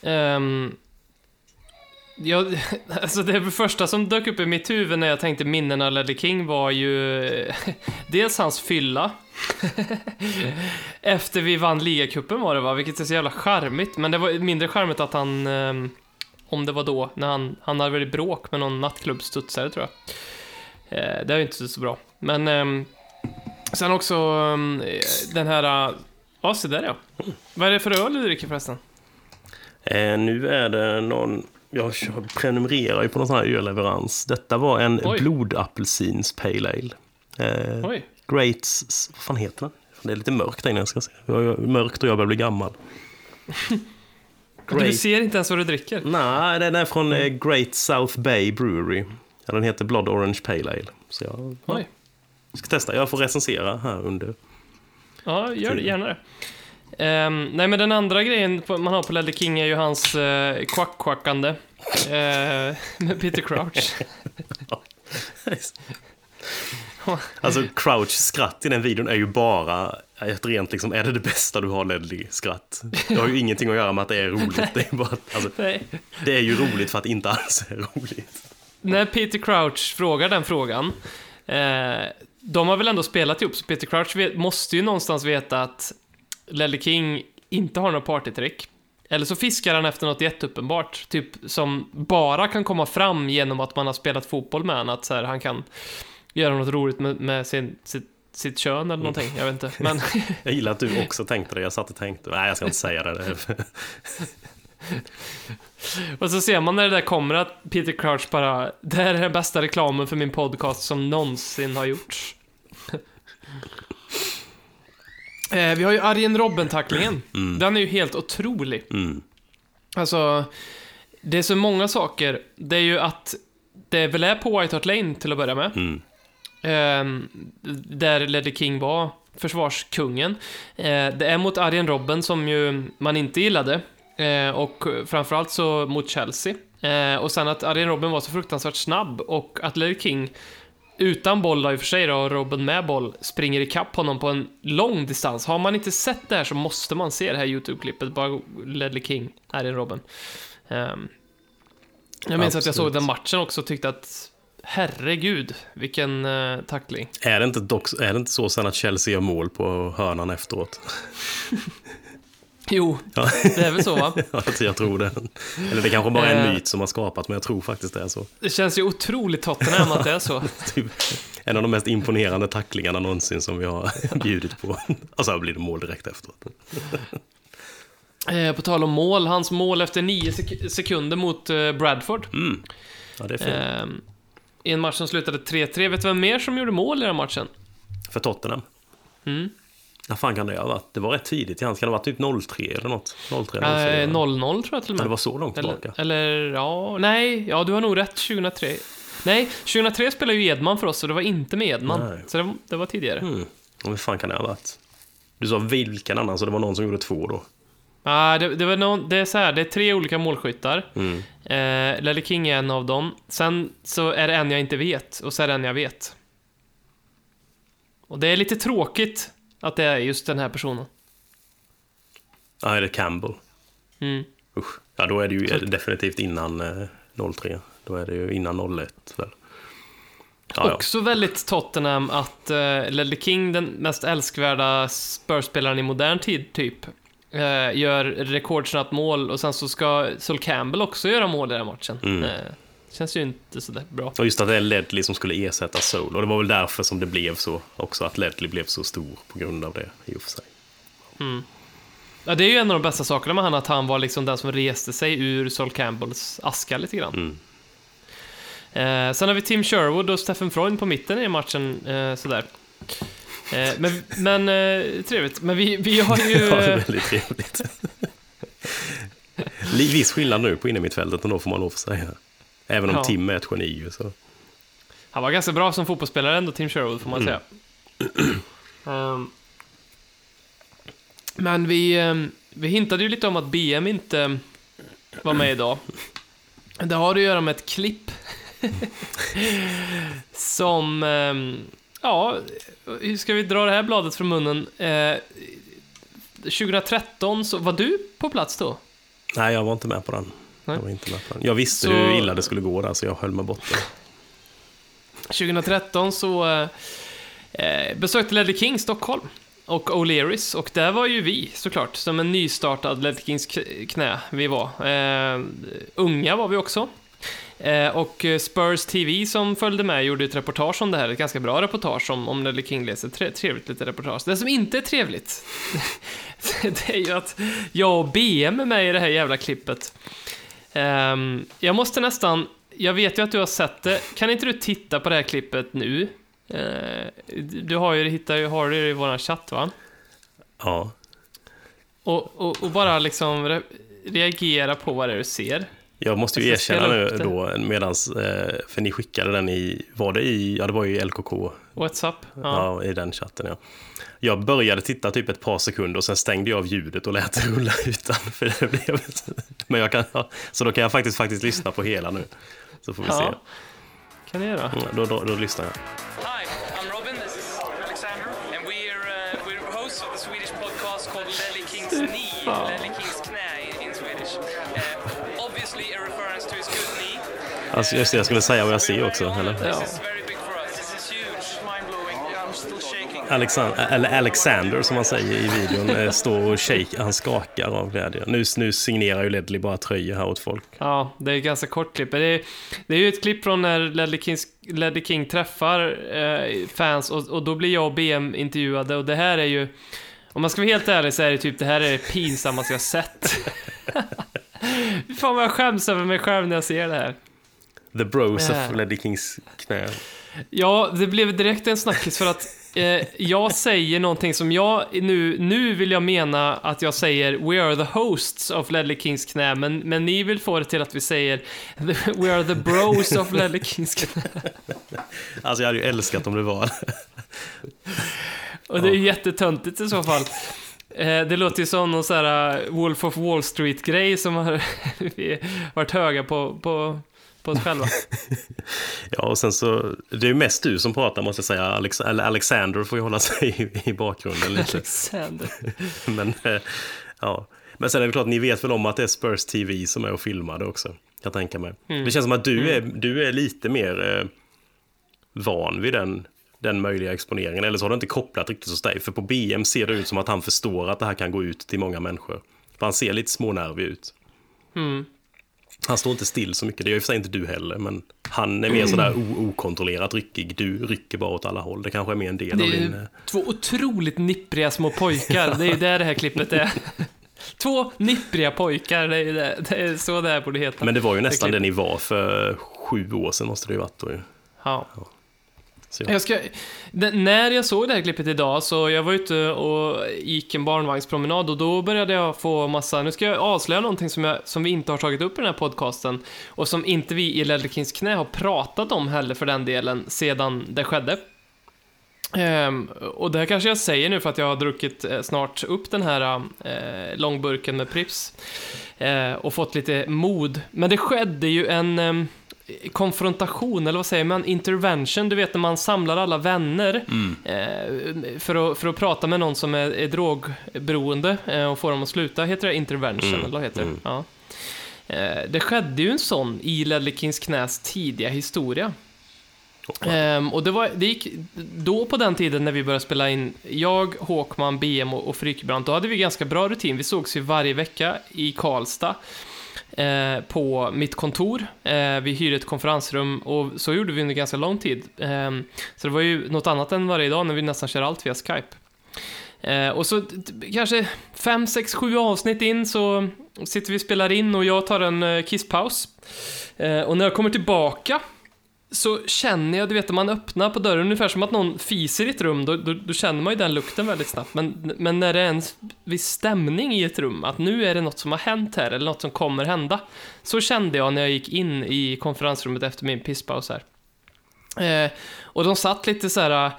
Um, ja, alltså det första som dök upp i mitt huvud när jag tänkte minnen av Ledley King var ju dels hans fylla. Efter vi vann ligacupen var det va, vilket är så jävla charmigt. Men det var mindre charmigt att han, um, om det var då, när han, han hade väl bråk med någon nattklubbstudsare tror jag. Uh, det är ju inte så bra. Men um, sen också ehm, den här, eh, ja se där ja. Vad är det för öl du dricker förresten? Eh, nu är det någon... Jag prenumererar ju på någon sån här ölleverans. Detta var en Oj. blodapelsins pale ale. Eh, Oj. Greats... Vad fan heter den? Det är lite mörkt där inne, jag ska se. Mörkt och jag börjar bli gammal. Du ser inte ens vad du dricker. Nej, den är från eh, Great South Bay Brewery. Ja, den heter Blood Orange Pale Ale. Så jag Oj. Ska testa. Jag får recensera här under. Ja, gör det, gärna det. Ehm, nej, men den andra grejen man har på Ledley King är ju hans uh, quack-quackande. eh, med Peter Crouch. Alltså Crouch skratt i den videon är ju bara ett rent liksom, är det det bästa du har Ledley-skratt? Det har ju ingenting att göra med att det är roligt. Det är, bara, alltså, det är ju roligt för att inte alls är roligt. När Peter Crouch frågar den frågan, eh, de har väl ändå spelat ihop, så Peter Crouch vet, måste ju någonstans veta att Ledley King inte har några partytrick. Eller så fiskar han efter något jätteuppenbart, typ som bara kan komma fram genom att man har spelat fotboll med honom, att så här, han kan göra något roligt med, med sin, sitt, sitt kön eller någonting, jag vet inte. Men Jag gillar att du också tänkte det. Jag satt och tänkte, nej jag ska inte säga det. Och så ser man när det där kommer att Peter Crouch bara, det här är den bästa reklamen för min podcast som någonsin har gjorts. eh, vi har ju Arjen Robben-tacklingen. Den är ju helt otrolig. Mm. Alltså, det är så många saker. Det är ju att det väl är på White Hart Lane till att börja med. Mm. Ehm, där Ledley King var försvarskungen. Eh, det är mot Arjen Robben som ju man inte gillade. Eh, och framförallt så mot Chelsea. Eh, och sen att Arjen Robben var så fruktansvärt snabb och att Ledley King utan boll då, i och för sig då, och Robben med boll, springer ikapp honom på en lång distans. Har man inte sett det här så måste man se det här YouTube-klippet, bara Ledley King, Arjen Robben. Ehm, jag minns att jag såg Absolut. den matchen också och tyckte att herregud, vilken uh, tackling. Är det, inte dock, är det inte så sen att Chelsea gör mål på hörnan efteråt? Jo, Ja. det är väl så va? Ja, jag tror det. Eller det kanske bara är en Eh. myt som har skapats, men jag tror faktiskt det är så. Det känns ju otroligt Tottenham att det är så. Typ en av de mest imponerande tacklingarna någonsin som vi har bjudit på. Och så blir det mål direkt efteråt. Eh, på tal om mål, hans mål efter nio sek- sekunder mot eh, Bradford. Ja, det är fint. Eh, I en match som slutade 3-3. Vet du vem mer som gjorde mål i den matchen? För Tottenham. Mm. När fan kan det ha varit? Det var rätt tidigt i hans. Kan det ha varit typ 0-3 eller något? 0-3 eller Eh, 0-4? 0-0 tror jag till och med. det var så långt eller, tillbaka. eller, ja, nej, ja du har nog rätt, 2003. Nej, 2003 spelade ju Edman för oss, så det var inte med Edman. Nej. Så det, var- det var tidigare. Mm. Och hur fan kan det ha varit? Du sa vilken annan, så det var någon som gjorde två då? Ah, det, det, var någon, det är så här, det är tre olika målskyttar. Mm. Eh, Lelle King är en av dem. Sen så är det en jag inte vet, och så är det en jag vet. Och det är lite tråkigt att det är just den här personen. Ja, är det Campbell? Mm. Usch. Ja, då är det ju definitivt innan eh, 03. Då är det ju innan 01 väl? Ja, ja. Också väldigt Tottenham att uh, Ledley King, den mest älskvärda Spurs-spelaren i modern tid, typ, eh, gör rekordsnabbt mål och sen så ska Sol Campbell också göra mål i den matchen. Mm. Eh, känns ju inte så där bra. Och just att det är Ledley som skulle ersätta Soul. Och det var väl därför som det blev så också, att Ledley blev så stor på grund av det i och för sig. Ja, det är ju en av de bästa sakerna med han, att han var liksom den som reste sig ur Sol Campbells aska lite grann. Mm. Eh, sen har vi Tim Sherwood och Stephen Freund på mitten i matchen, eh, sådär. Eh, men men eh, trevligt. Men vi, vi har ju... Ja, det är väldigt trevligt. Li- Viss skillnad nu på innermittfältet, och då får man lov att säga. Även om Ja. Tim är ett geni. Så. Han var ganska bra som fotbollsspelare ändå, Tim Sherwood, får man Mm. säga. Ehm, men vi, ehm, vi hintade ju lite om att BM inte var med idag. Det har att göra med ett klipp som, ehm, ja, hur ska vi dra det här bladet från munnen? Eh, 2013 så, var du på plats då? Nej, jag var inte med på den. Nej. Jag, var inte med på den. jag visste Så- hur illa det skulle gå där, så jag höll mig borta. 2013 så eh, besökte Ledley King Stockholm och O'Learys och där var ju vi såklart, som en nystartad Ledley Kings knä vi var. Eh, unga var vi också. Eh, och Spurs TV som följde med gjorde ett reportage om det här, ett ganska bra reportage om, om Ledley King läser, tre, trevligt lite reportage. Det som inte är trevligt, det är ju att jag och BM är med i det här jävla klippet. Ehm, jag måste nästan, jag vet ju att du har sett det, kan inte du titta på det här klippet nu? Eh, du har ju, hittar har det i våran chatt va? Ja. Och, och, och bara liksom re reagera på vad det är du ser. Jag måste ju Jag erkänna nu då, medans, eh, för ni skickade den i, var det i, ja det var ju LKK, Whatsapp? Ja. ja. i den chatten ja. Jag började titta typ ett par sekunder och sen stängde jag av ljudet och lät det rulla utan. För det blev, men jag kan, ja, så då kan jag faktiskt, faktiskt lyssna på hela nu. Så får vi se. Ja. Kan du göra? Mm, Då, då, då lyssnar jag. Hi, I'm Robin. This is Alexander, and we're uh, we're hosts of the Swedish podcast called Lely King's Knee, Lely King's knä in, Swedish. Uh, obviously, a reference to his good knee. Alltså, just det, jag skulle säga vad jag ser också, eller? Ja. Alexander, eller Alexander som han säger i videon, står och shake, han skakar av glädje. Nu, nu signerar ju Ledley bara tröjor här åt folk. Ja, det är ett ganska kort klipp. Det är, det är ju ett klipp från när Ledley, Kings, Ledley King träffar eh, fans och, och då blir jag och BM intervjuade och det här är ju, om man ska vara helt ärlig så är det typ, det här är det pinsammaste jag sett. Fan vad jag skäms över mig själv när jag ser det här. The Bros of Ledley Kings knä. Ja, det blev direkt en snackis för att eh, jag säger någonting som jag nu, nu vill jag mena att jag säger We are the hosts of Ledley Kings knä, men, men ni vill få det till att vi säger We are the bros of Ledley Kings knä. Alltså jag hade ju älskat om det var Och det är jättetöntigt i så fall. Eh, det låter ju som någon sån här eh, Wolf of Wall Street-grej som har varit höga på, på, på oss själva. Ja, och sen så, det är ju mest du som pratar måste jag säga. Alex, Alexander får ju hålla sig i, i bakgrunden lite. Alexander. Men, eh, ja. Men sen är det klart, ni vet väl om att det är Spurs TV som är och filmar det också. Jag tänker mig. Det känns som att du, är, du är lite mer eh, van vid den, den möjliga exponeringen. Eller så har det inte kopplat riktigt hos dig. För på BM ser det ut som att han förstår att det här kan gå ut till många människor. För han ser lite smånervig ut. Mm. Han står inte still så mycket, det gör i och för sig inte du heller, men han är mer sådär o- okontrollerat ryckig. Du rycker bara åt alla håll. Det kanske är mer en del Det av din... eh, två otroligt nippriga små pojkar. Det är ju där det här klippet är. Två nippriga pojkar, det är, det. Det är så det här borde heta. Men det var ju nästan det klipp- ni var för sju år sedan måste det ju varit då ju. Ja. Så. Jag ska, när jag såg det här klippet idag, så jag var ute och gick en barnvagnspromenad och då började jag få massa, nu ska jag avslöja någonting som, jag, som vi inte har tagit upp i den här podcasten och som inte vi i Ledley knä har pratat om heller för den delen sedan det skedde. Ehm, och det här kanske jag säger nu för att jag har druckit eh, snart upp den här eh, långburken med Prips eh, och fått lite mod. Men det skedde ju en ehm, konfrontation, eller vad säger man, intervention, du vet när man samlar alla vänner eh, för, att, för att prata med någon som är, är drogberoende eh, och få dem att sluta. Heter det intervention, eller vad heter det? Ja. Eh, det skedde ju en sån i Ledley Kings knäs tidiga historia. Ehm, och det, var, det gick då på den tiden när vi började spela in, jag, Håkman, BM och, och Frykebrant, då hade vi ganska bra rutin. Vi sågs ju varje vecka i Karlstad eh, på mitt kontor. Eh, vi hyrde ett konferensrum och så gjorde vi under ganska lång tid. Eh, så det var ju något annat än varje dag när vi nästan kör allt via Skype. Eh, och så kanske fem, sex, sju avsnitt in så sitter vi och spelar in och jag tar en eh, kisspaus. Eh, och när jag kommer tillbaka så känner jag, du vet, när man öppnar på dörren, ungefär som att någon fiser i ett rum, då, då, då känner man ju den lukten väldigt snabbt. Men, men när det är en viss stämning i ett rum, att nu är det något som har hänt här, eller något som kommer hända. Så kände jag när jag gick in i konferensrummet efter min pisspaus här. Eh, och de satt lite så här eh,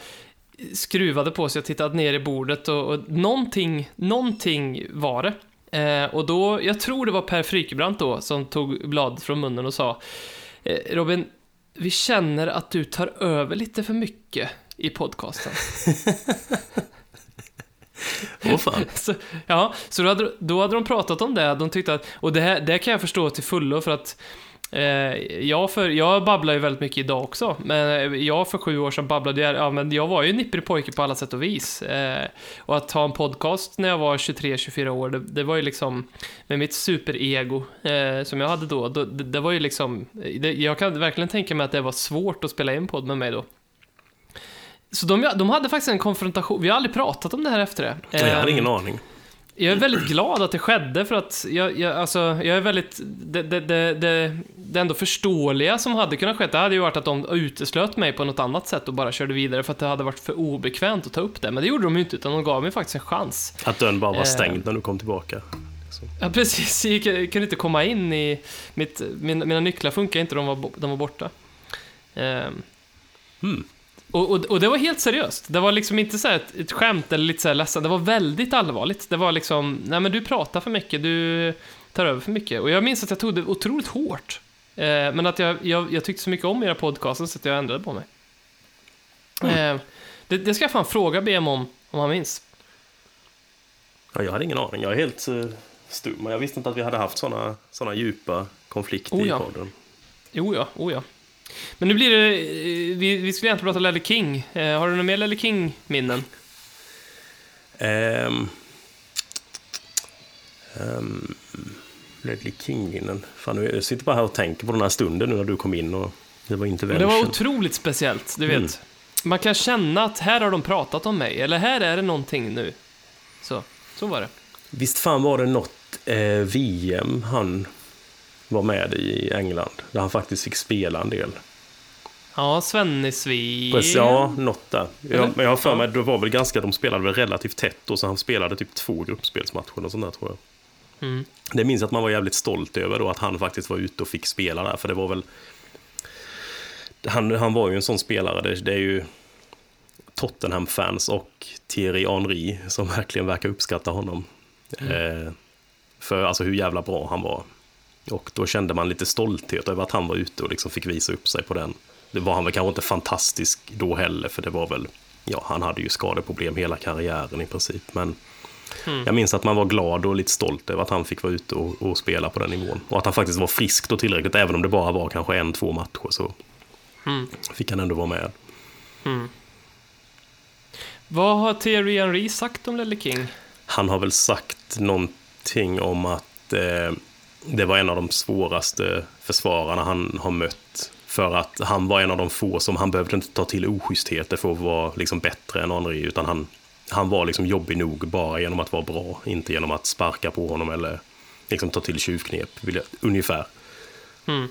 skruvade på sig och tittade ner i bordet och, och någonting, någonting var det. Eh, och då, jag tror det var Per Frykebrant då, som tog bladet från munnen och sa eh, Robin, vi känner att du tar över lite för mycket i podcasten. Åh fan. så, ja, så då hade, då hade de pratat om det. De tyckte att, och det, här, det kan jag förstå till fullo för att jag, för, jag babblar ju väldigt mycket idag också, men jag för sju år sedan babblade jag, ja men jag var ju en nipprig pojke på alla sätt och vis. Eh, och att ha en podcast när jag var 23-24 år, det, det var ju liksom, med mitt superego eh, som jag hade då, det, det var ju liksom, det, jag kan verkligen tänka mig att det var svårt att spela in podd med mig då. Så de, de hade faktiskt en konfrontation, vi har aldrig pratat om det här efter det. Jag hade Eh, ingen aning. Jag är väldigt glad att det skedde för att jag, jag, alltså, jag är väldigt... Det, det, det, det, ändå förståeliga som hade kunnat ske, det hade ju varit att de uteslöt mig på något annat sätt och bara körde vidare för att det hade varit för obekvämt att ta upp det. Men det gjorde de ju inte, utan de gav mig faktiskt en chans. Att dörren bara var Eh. stängd när du kom tillbaka. Ja, precis. Jag kunde inte komma in i... Mitt, mina, mina nycklar funkar inte, de var, de var borta. Ehm. Hmm. Och, och, och det var helt seriöst. Det var liksom inte så ett, ett skämt eller lite så här ledsen. Det var väldigt allvarligt. Det var liksom, nej men du pratar för mycket, du tar över för mycket. Och jag minns att jag tog det otroligt hårt. Eh, men att jag, jag, jag tyckte så mycket om era podcaster så att jag ändrade på mig. Eh, det, det ska jag fan fråga BM om, om han minns. Ja, jag hade ingen aning. Jag är helt uh, stum. Jag visste inte att vi hade haft såna, såna djupa konflikter Oh, i ja. podden. Jo, ja, oh, ja. Men nu blir det, eh, vi, vi skulle egentligen prata Lelle King. Eh, har du några mer Lelle King-minnen? Um, um, Ledley King-minnen. Fan, jag sitter bara här och tänker på den här stunden nu när du kom in och det var Det intervention. var otroligt speciellt, du vet. Mm. Man kan känna att här har de pratat om mig, eller här är det någonting nu. Så, så var det. Visst fan var det något eh, VM han var med i England, där han faktiskt fick spela en del. Ja, Svennesvig. Precis, ja, något där. Jag, men jag har för mig, det var väl ganska, de spelade väl relativt tätt och så han spelade typ två gruppspelsmatcher och sånt där tror jag. Mm. Det minns att man var jävligt stolt över då, att han faktiskt var ute och fick spela där, för det var väl... Han, han var ju en sån spelare, det, det är ju... Tottenham-fans och Thierry Henry som verkligen verkar uppskatta honom. Eh, för alltså hur jävla bra han var. Och då kände man lite stolthet över att han var ute och liksom fick visa upp sig på den. Det var han väl kanske inte fantastisk då heller, för det var väl, ja, han hade ju skadeproblem hela karriären i princip. Men jag minns att man var glad och lite stolt över att han fick vara ute och, och spela på den nivån. Och att han faktiskt var frisk då tillräckligt, även om det bara var kanske en, två matcher så fick han ändå vara med. Vad har Thierry Henry sagt om Lelle King? Han har väl sagt någonting om att eh, det var en av de svåraste försvararna han har mött. För att han var en av de få som, han behövde inte ta till oschystheter för att vara liksom bättre än Henri, utan han, han var liksom jobbig nog bara genom att vara bra, inte genom att sparka på honom eller liksom ta till tjuvknep, ungefär. Mm. ungefär.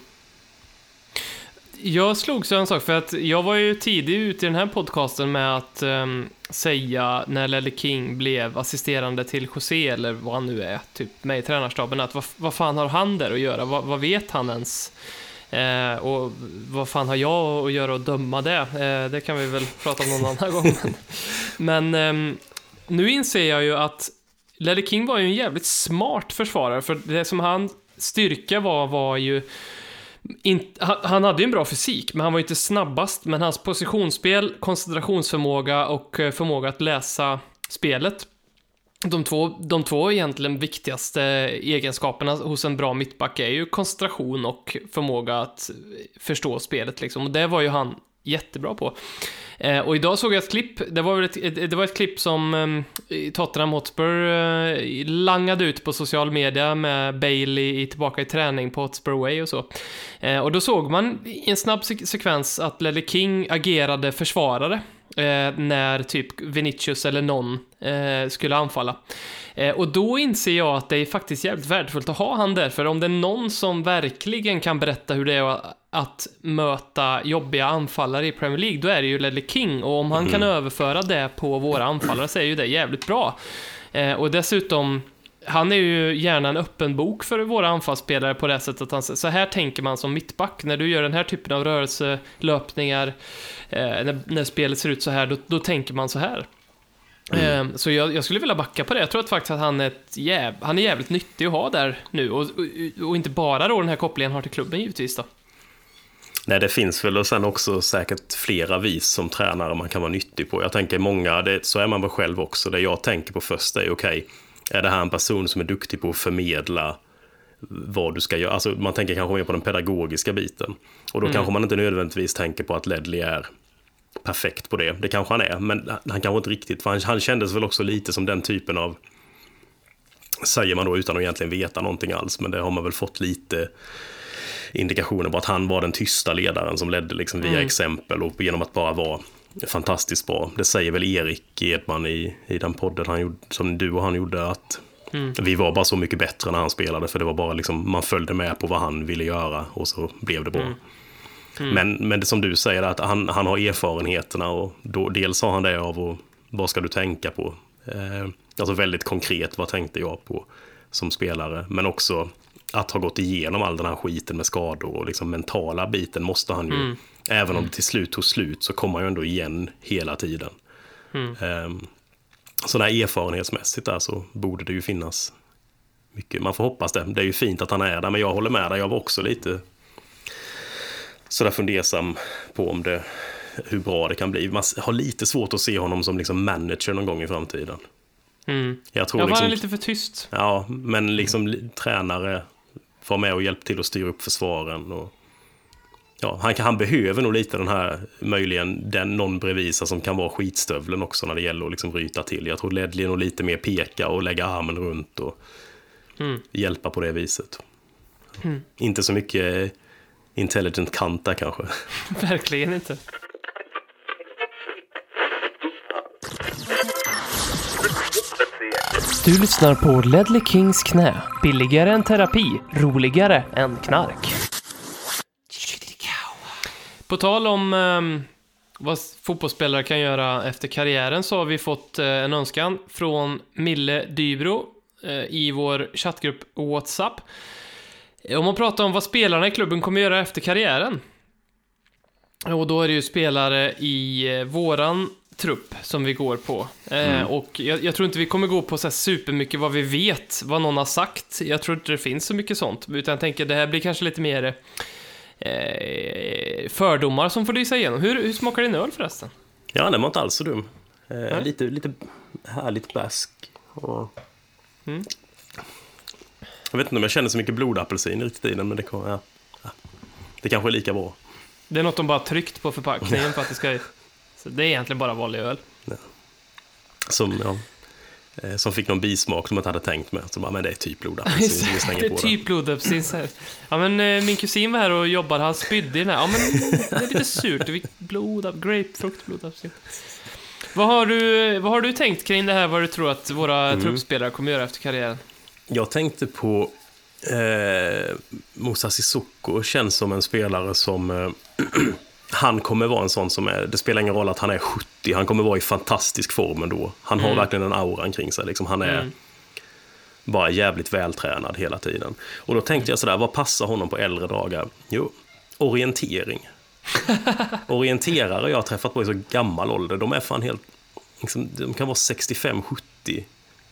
Jag slogs av en sak, för att jag var ju tidig ut i den här podcasten med att um säga när Lelle King blev assisterande till José, eller vad han nu är, typ med i tränarstaben, att vad, vad fan har han där att göra? Vad, vad vet han ens? Eh, och vad fan har jag att göra och döma det? Eh, det kan vi väl prata om någon annan gång. Men, men ehm, nu inser jag ju att Lelle King var ju en jävligt smart försvarare, för det som han styrka var, var ju in, han, han hade ju en bra fysik, men han var ju inte snabbast. Men hans positionsspel, koncentrationsförmåga och eh, förmåga att läsa spelet. De två, de två egentligen viktigaste egenskaperna hos en bra mittback är ju koncentration och förmåga att eh, förstå spelet liksom. Och det var ju han jättebra på. Eh, och idag såg jag ett klipp, det var, ett, ett, det var ett klipp som eh, Tottenham Hotspur eh, langade ut på social media med Bailey i, tillbaka i träning på Hotspur Way och så. Eh, och då såg man i en snabb sek- sekvens att Lelle King agerade försvarare eh, när typ Vinicius eller någon eh, skulle anfalla. Eh, och då inser jag att det är faktiskt jävligt värdefullt att ha han där, för om det är någon som verkligen kan berätta hur det är att möta jobbiga anfallare i Premier League, då är det ju Ledley King. Och om han kan överföra det på våra anfallare så är ju det jävligt bra. Eh, och dessutom, han är ju gärna en öppen bok för våra anfallsspelare på det sättet att han så här tänker man som mittback. När du gör den här typen av rörelselöpningar, eh, när, när spelet ser ut så här, då, då tänker man så här. Eh, Så jag, jag skulle vilja backa på det. Jag tror att faktiskt att han är, jäv, han är jävligt nyttig att ha där nu. Och, och, och inte bara då den här kopplingen har till klubben givetvis då. Nej, det finns väl och sen också säkert flera vis som tränare man kan vara nyttig på. Jag tänker många, det, så är man väl själv också. Det jag tänker på först är, okej, är det här en person som är duktig på att förmedla vad du ska göra? Alltså man tänker kanske mer på den pedagogiska biten. Och då kanske man inte nödvändigtvis tänker på att Ledley är perfekt på det. Det kanske han är, men han kanske inte riktigt, för han, han kändes väl också lite som den typen av säger man då utan att egentligen veta någonting alls, men det har man väl fått lite indikationer på att han var den tysta ledaren som ledde liksom via exempel och genom att bara vara fantastiskt bra. Det säger väl Erik Edman i, i den podden han gjorde, som du och han gjorde, att vi var bara så mycket bättre när han spelade, för det var bara liksom, man följde med på vad han ville göra och så blev det bra. Men, men det som du säger, att han, han har erfarenheterna och då, dels har han det av och vad ska du tänka på? Eh, alltså väldigt konkret, vad tänkte jag på som spelare? Men också att ha gått igenom all den här skiten med skador och liksom mentala biten måste han ju, även om det till slut tog slut så kommer han ju ändå igen hela tiden. Eh, så där erfarenhetsmässigt där så borde det ju finnas mycket. Man får hoppas det. Det är ju fint att han är där, men jag håller med dig. Jag var också lite sådär fundersam på om det, hur bra det kan bli. Man har lite svårt att se honom som liksom manager någon gång i framtiden. Mm. Jag tror Jag var liksom, lite för tyst. Ja, men liksom li- tränare var med och hjälpte till att styra upp försvaren. Och, ja, han, kan- han behöver nog lite den här, möjligen den någon bredvid sig som kan vara skitstövlen också när det gäller att liksom ryta till. Jag tror Ledley är nog lite mer peka och lägga armen runt och hjälpa på det viset. Inte så mycket intelligent kant där kanske. Verkligen inte. Du lyssnar på Ledley Kings knä. Billigare än terapi, roligare än knark. På tal om ehm, vad fotbollsspelare kan göra efter karriären så har vi fått eh, en önskan från Mille Dybro eh, i vår chattgrupp WhatsApp. Om man pratar om vad spelarna i klubben kommer göra efter karriären. Och då är det ju spelare i eh, våran trupp som vi går på. Eh, Och jag, jag tror inte vi kommer gå på så här supermycket vad vi vet, vad någon har sagt. Jag tror inte det finns så mycket sånt. Utan jag tänker det här blir kanske lite mer eh, fördomar som får lysa igenom. Hur, hur smakar din öl förresten? Ja, den var inte alls så dum. Eh, lite, lite härligt bäsk. Och... Mm. Jag vet inte om jag känner så mycket blodapelsin riktigt i den, men det, kommer, ja. Ja. det kanske är lika bra. Det är något de bara tryckt på förpackningen för att det ska... Så det är egentligen bara vanlig öl. Som, ja, som fick någon bismak som jag inte hade tänkt med. Så bara, men det är typ blodapelsin. vi slänger det är typ blodapelsin. Ja, men eh, min kusin var här och jobbade, han spydde i den här. Ja, men det är lite surt. Är blod, grapefrukt, blodapelsin. Vad har, du, vad har du tänkt kring det här, vad du tror att våra Mm. truppspelare kommer göra efter karriären? Jag tänkte på eh, Musa Sissoko. Känns som en spelare som... Eh, han kommer vara en sån som är... Det spelar ingen roll att han är 70. Han kommer vara i fantastisk form ändå. Han har Mm. verkligen en auran kring sig. Liksom. Han är... Mm. bara jävligt vältränad hela tiden. Och då tänkte jag sådär, vad passar honom på äldre dagar? Jo, orientering. Orienterare jag har träffat på i så gammal ålder, de är fan helt... Liksom, de kan vara 65-70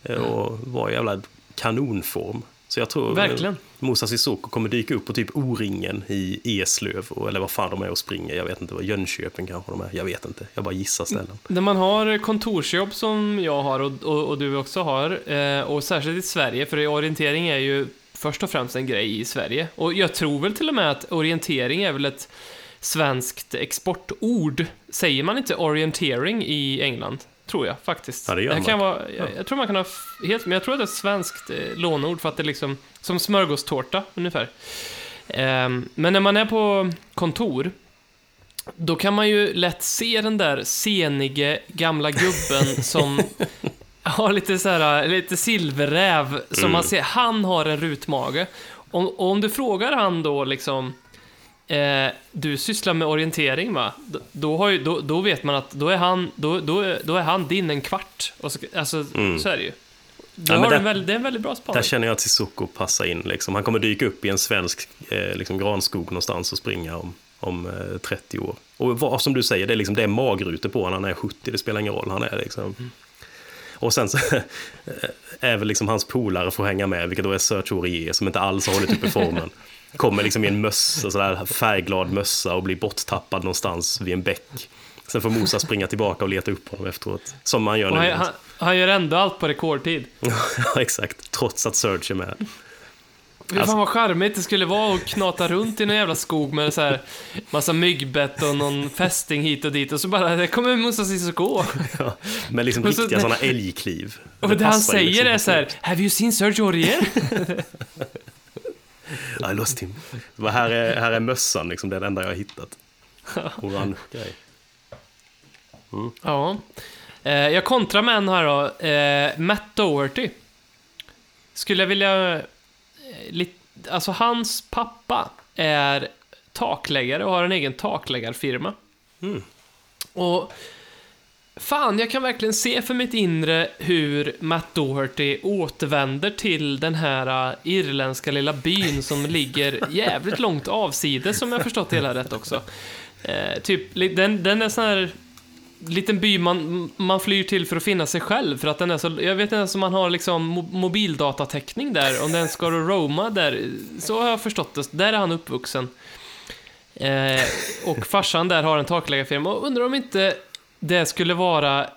eh, och vara i jävla kanonform. Så jag tror Verkligen eh, Musa Sissoko kommer dyka upp på typ O-ringen i Eslöv, och- eller vad fan de är och springer. Jag vet inte, vad Jönköping kanske de är. Jag vet inte, jag bara gissar ställen. När man har kontorsjobb som jag har och, och, och du också har, eh, och särskilt i Sverige, för orientering är ju först och främst en grej i Sverige. Och jag tror väl till och med att orientering är väl ett svenskt exportord. Säger man inte orientering i England? Tror jag faktiskt. Ja, det gör här kan vara, jag, jag tror man kan ha helt, men jag tror att det är ett svenskt eh, lånord för att det är liksom som smörgåstårta ungefär. Ehm, men när man är på kontor, då kan man ju lätt se den där senige gamla gubben som har lite så här, lite silverräv som man ser, han har en rutmage. Om, och om du frågar han då liksom, eh, du sysslar med orientering va? Då, då, har ju, då, då vet man att då är han, då, då, då är han din en kvart. Och så, alltså, så är det ju. Ja, där- en väl, det är en väldigt bra Där spaning. känner jag att Sissoko passar in. Liksom. Han kommer dyka upp i en svensk eh, liksom, granskog någonstans och springa om, om eh, 30 år. Och vad, som du säger, det är, liksom, det är magrutor på honom. Han är 70, det spelar ingen roll. Han är liksom... Och sen så är väl liksom hans polare får hänga med, vilket då är Serge Aurier som inte alls har hållit uppe formen. Kommer liksom i en mössa, sådär färgglad mössa och blir borttappad någonstans vid en bäck. Sen får Mosa springa tillbaka och leta upp honom efteråt. Som man gör Och nu. han, han, han gör ändå allt på rekordtid. ja, exakt. Trots att Serge är med. Fy Alltså- fan vad charmigt det skulle vara att knata runt i någon jävla skog med så här massa myggbett och någon fästing hit och dit och så bara, det kommer Musa Sissoko. Ja, med liksom Och så- riktiga sådana älgkliv. Och det, han passar ju säger liksom är så här, Have you seen Sergio Aurier? I lost him. Här, är, här är mössan, liksom, det är det enda jag har hittat. Orange grej. ja. Eh, jag kontrar med en här då. Eh, Matt Doherty. Skulle jag vilja... Eh, alltså hans pappa är takläggare och har en egen takläggarfirma. Och fan, jag kan verkligen se för mitt inre hur Matt Doherty återvänder till den här uh, irländska lilla byn som ligger jävligt långt avsides, som jag förstått det hela rätt också. Eh, typ, den, den är sån här liten by man, man flyr till för att finna sig själv, för att den är så, jag vet inte ens om man har liksom mo- mobildatatäckning där, om den ska roma där, så har jag förstått det, där är han uppvuxen. Eh, och farsan där har en takläggarfirma och undrar om inte det skulle vara eh,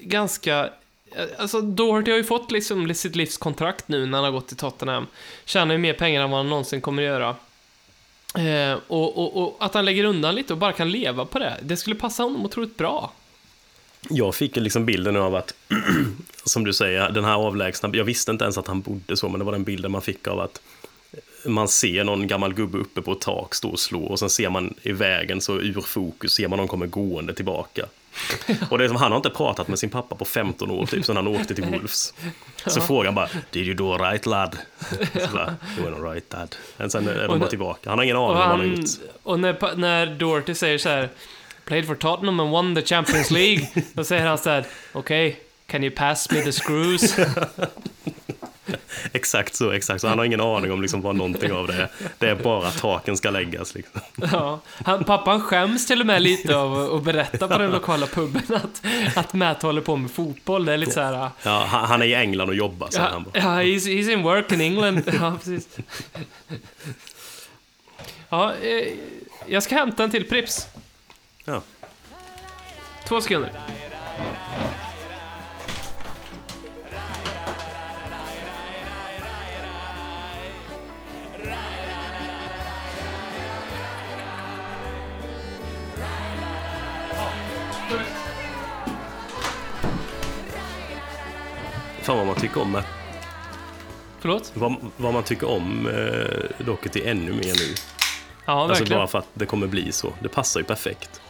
ganska... Eh, alltså Doherty har ju fått liksom sitt livskontrakt nu när han har gått till Tottenham. Tjänar ju mer pengar än vad han någonsin kommer att göra. Eh, och, och, och att han lägger undan lite och bara kan leva på det, det skulle passa honom otroligt bra. Jag fick ju liksom bilden av att, som du säger, den här avlägsna, jag visste inte ens att han bodde så, men det var den bilden man fick av att man ser någon gammal gubbe uppe på ett tak stå och slå och sen ser man i vägen så ur fokus ser man någon kommer gående tillbaka. Och det är som, han har inte pratat med sin pappa på 15 år, typ, sedan han åkte till Wolves. Så frågar han bara, did you do right lad? Så bara, right dad. Men sen är de bara tillbaka. Han har ingen aning om vad han har gjort. och när, när Doherty säger så här Played for Tottenham and won the Champions League. Då säger han så här Okej, can you pass me the screws? Exakt så, exakt så. Han har ingen aning om liksom vad någonting av det är. Det är bara att taken ska läggas. Liksom. Ja, han, pappan skäms till och med lite av att berätta på den lokala puben att, att Matt håller på med fotboll. Det är lite så här... Ja, han, är i England och jobbar, säger Ja, han bara. ja he's, he's in work in England. Ja, precis. Ja, eh, jag ska hämta en till Prips. Ja. Två sekunder. Fan vad man tycker om, Förlåt? vad, vad man tycker om eh, Doherty ännu mer nu. Ja, Alltså verkligen. bara för att det kommer bli så. Det passar ju perfekt.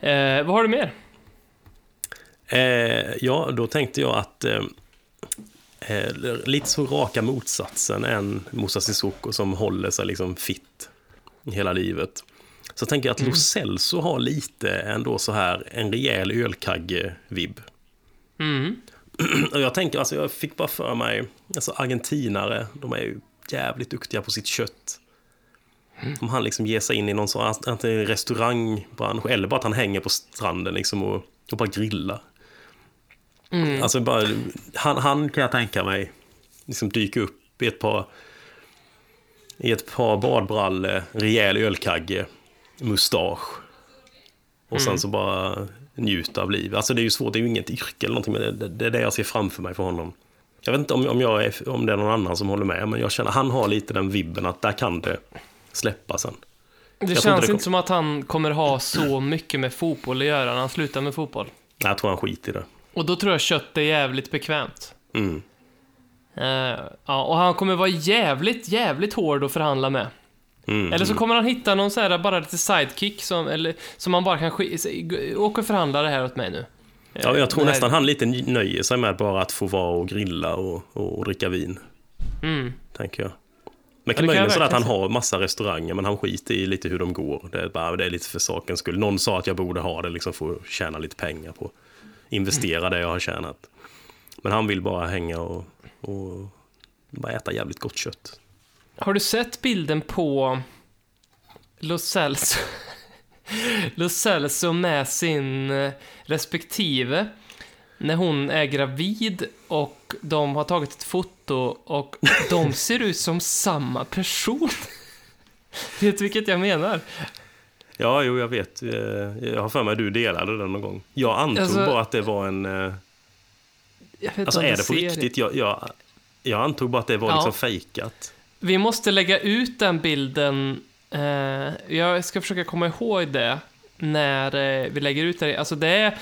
Eh, vad har du mer? Eh, ja, då tänkte jag att eh, eh, lite så raka motsatsen än Moussa Sissoko som håller sig liksom fit hela livet. Så tänker jag att Lo Celso har lite ändå så här en rejäl ölkagge-vibb. Mm. Och jag tänker, alltså jag fick bara för mig, alltså argentinare, de är ju jävligt duktiga på sitt kött. Om han liksom ger sig in i någon sån antingen restaurangbransch eller bara att han hänger på stranden liksom och, och bara grillar. Alltså bara, han, han kan jag tänka mig liksom dyka upp i ett par i ett par badbrallor, rejäl ölkagge, mustasch. Och sen så bara njuta av livet. Alltså det är ju svårt, det är ju inget yrke eller någonting, men det, det, det är det jag ser framför mig för honom. Jag vet inte om, om, jag är, om det är någon annan som håller med, men jag känner han har lite den vibben att där kan det släppa sen. Det inte känns det kom- inte som att han kommer ha så mycket med fotboll att göra när han slutar med fotboll. Nej, Jag tror han skiter i det. Och då tror jag kött är jävligt bekvämt. Mm. Eh, ja, och han kommer vara jävligt, jävligt hård att förhandla med. Mm. Eller så kommer han hitta någon så här, bara lite sidekick som, eller, som man bara kan åka och förhandla det här åt mig nu. Eh, Ja, jag tror det här- nästan han lite nöjer sig med bara att få vara och grilla och, och, och dricka vin. Mm. Tänker jag. Men kan kan möjligen så att han har massa restauranger men han skiter i lite hur de går. Det är, bara, det är lite för sakens skull. Någon sa att jag borde ha det liksom för att tjäna lite pengar på. Investera det jag har tjänat. Men han vill bara hänga och, och bara äta jävligt gott kött. Har du sett bilden på Lo Celso? Lo Celso med sin eh, respektive när hon är gravid och de har tagit ett foto och de ser ut som samma person. Vet du vilket jag menar? Ja, jo, jag vet. Eh, Jag har för mig att du delade den någon gång. Jag antog Alltså- bara att det var en... eh, Alltså är det på riktigt? Jag, jag, jag antog bara att det var Ja. liksom fejkat. Vi måste lägga ut den bilden. Eh, jag ska försöka komma ihåg det när eh, vi lägger ut det. Alltså det är,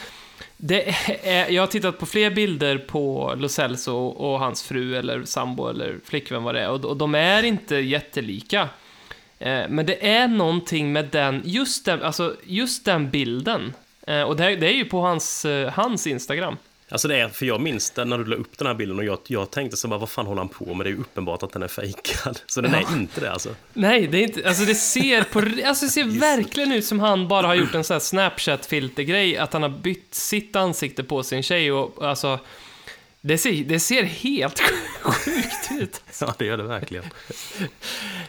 det är... Jag har tittat på fler bilder på Lo Celso och hans fru eller sambo eller flickvän vad det är och, och de är inte jättelika. Eh, men det är någonting med den, just den, alltså just den bilden. Eh, och det, här- det är ju på hans, eh, hans Instagram. Alltså det är, för jag minns det när du la upp den här bilden och jag, jag tänkte så bara, vad fan håller han på med? Det är ju uppenbart att den är fejkad. Så den är inte det alltså. Nej, det är inte, alltså det ser på, alltså det ser verkligen ut som han bara har gjort en sån här Snapchat-filtergrej, att han har bytt sitt ansikte på sin tjej och alltså, det ser, det ser helt sjukt ut. Ja, det gör det verkligen.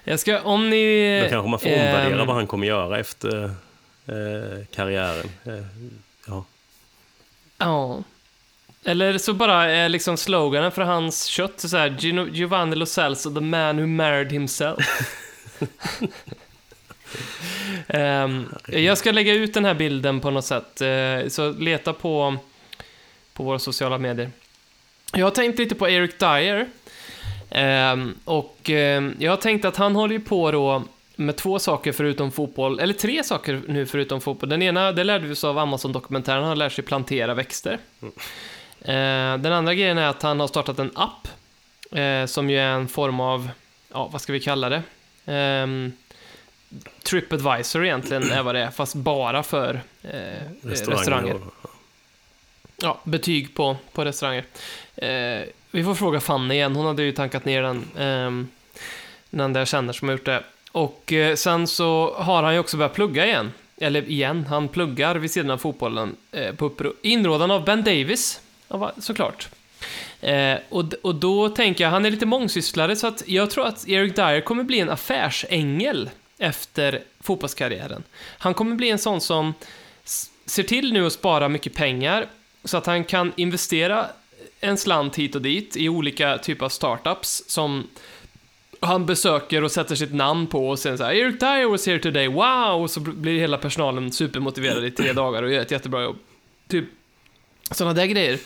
Jag ska, om ni... Då kanske man får omvärdera ehm, vad han kommer göra efter eh, karriären. Eh, ja. Ja. Eller så bara är liksom sloganen för hans kött så här, Giovanni Lo Celso, the man who married himself. Ehm, jag ska lägga ut den här bilden på något sätt, eh, så leta på, på våra sociala medier. Jag har tänkt lite på Eric Dyer. Ehm, och ehm, jag har tänkt att han håller ju på då med två saker förutom fotboll, eller tre saker nu förutom fotboll. Den ena, det lärde vi oss av Amazon-dokumentären, han lärt sig plantera växter. Eh, den andra grejen är att han har startat en app, eh, som ju är en form av, ja, vad ska vi kalla det? Ehm, Tripadvisor egentligen är vad det är, fast bara för eh, restauranger. Restauranger. Ja, betyg på, på restauranger. Eh, vi får fråga Fanny igen, hon hade ju tankat ner den. Eh, den där jag känner som har gjort det. Och eh, sen så har han ju också börjat plugga igen. Eller igen, han pluggar vid sidan av fotbollen. Eh, på inrådan av Ben Davis. Ja, såklart. Eh, och, och då tänker jag, han är lite mångsysslare, så att jag tror att Eric Dyer kommer bli en affärsängel efter fotbollskarriären. Han kommer bli en sån som ser till nu att spara mycket pengar, så att han kan investera en slant hit och dit i olika typer av startups som han besöker och sätter sitt namn på och sen så här, Eric Dyer was here today, wow! Och så blir hela personalen supermotiverad i tre dagar och gör ett jättebra jobb. Typ sådana där grejer.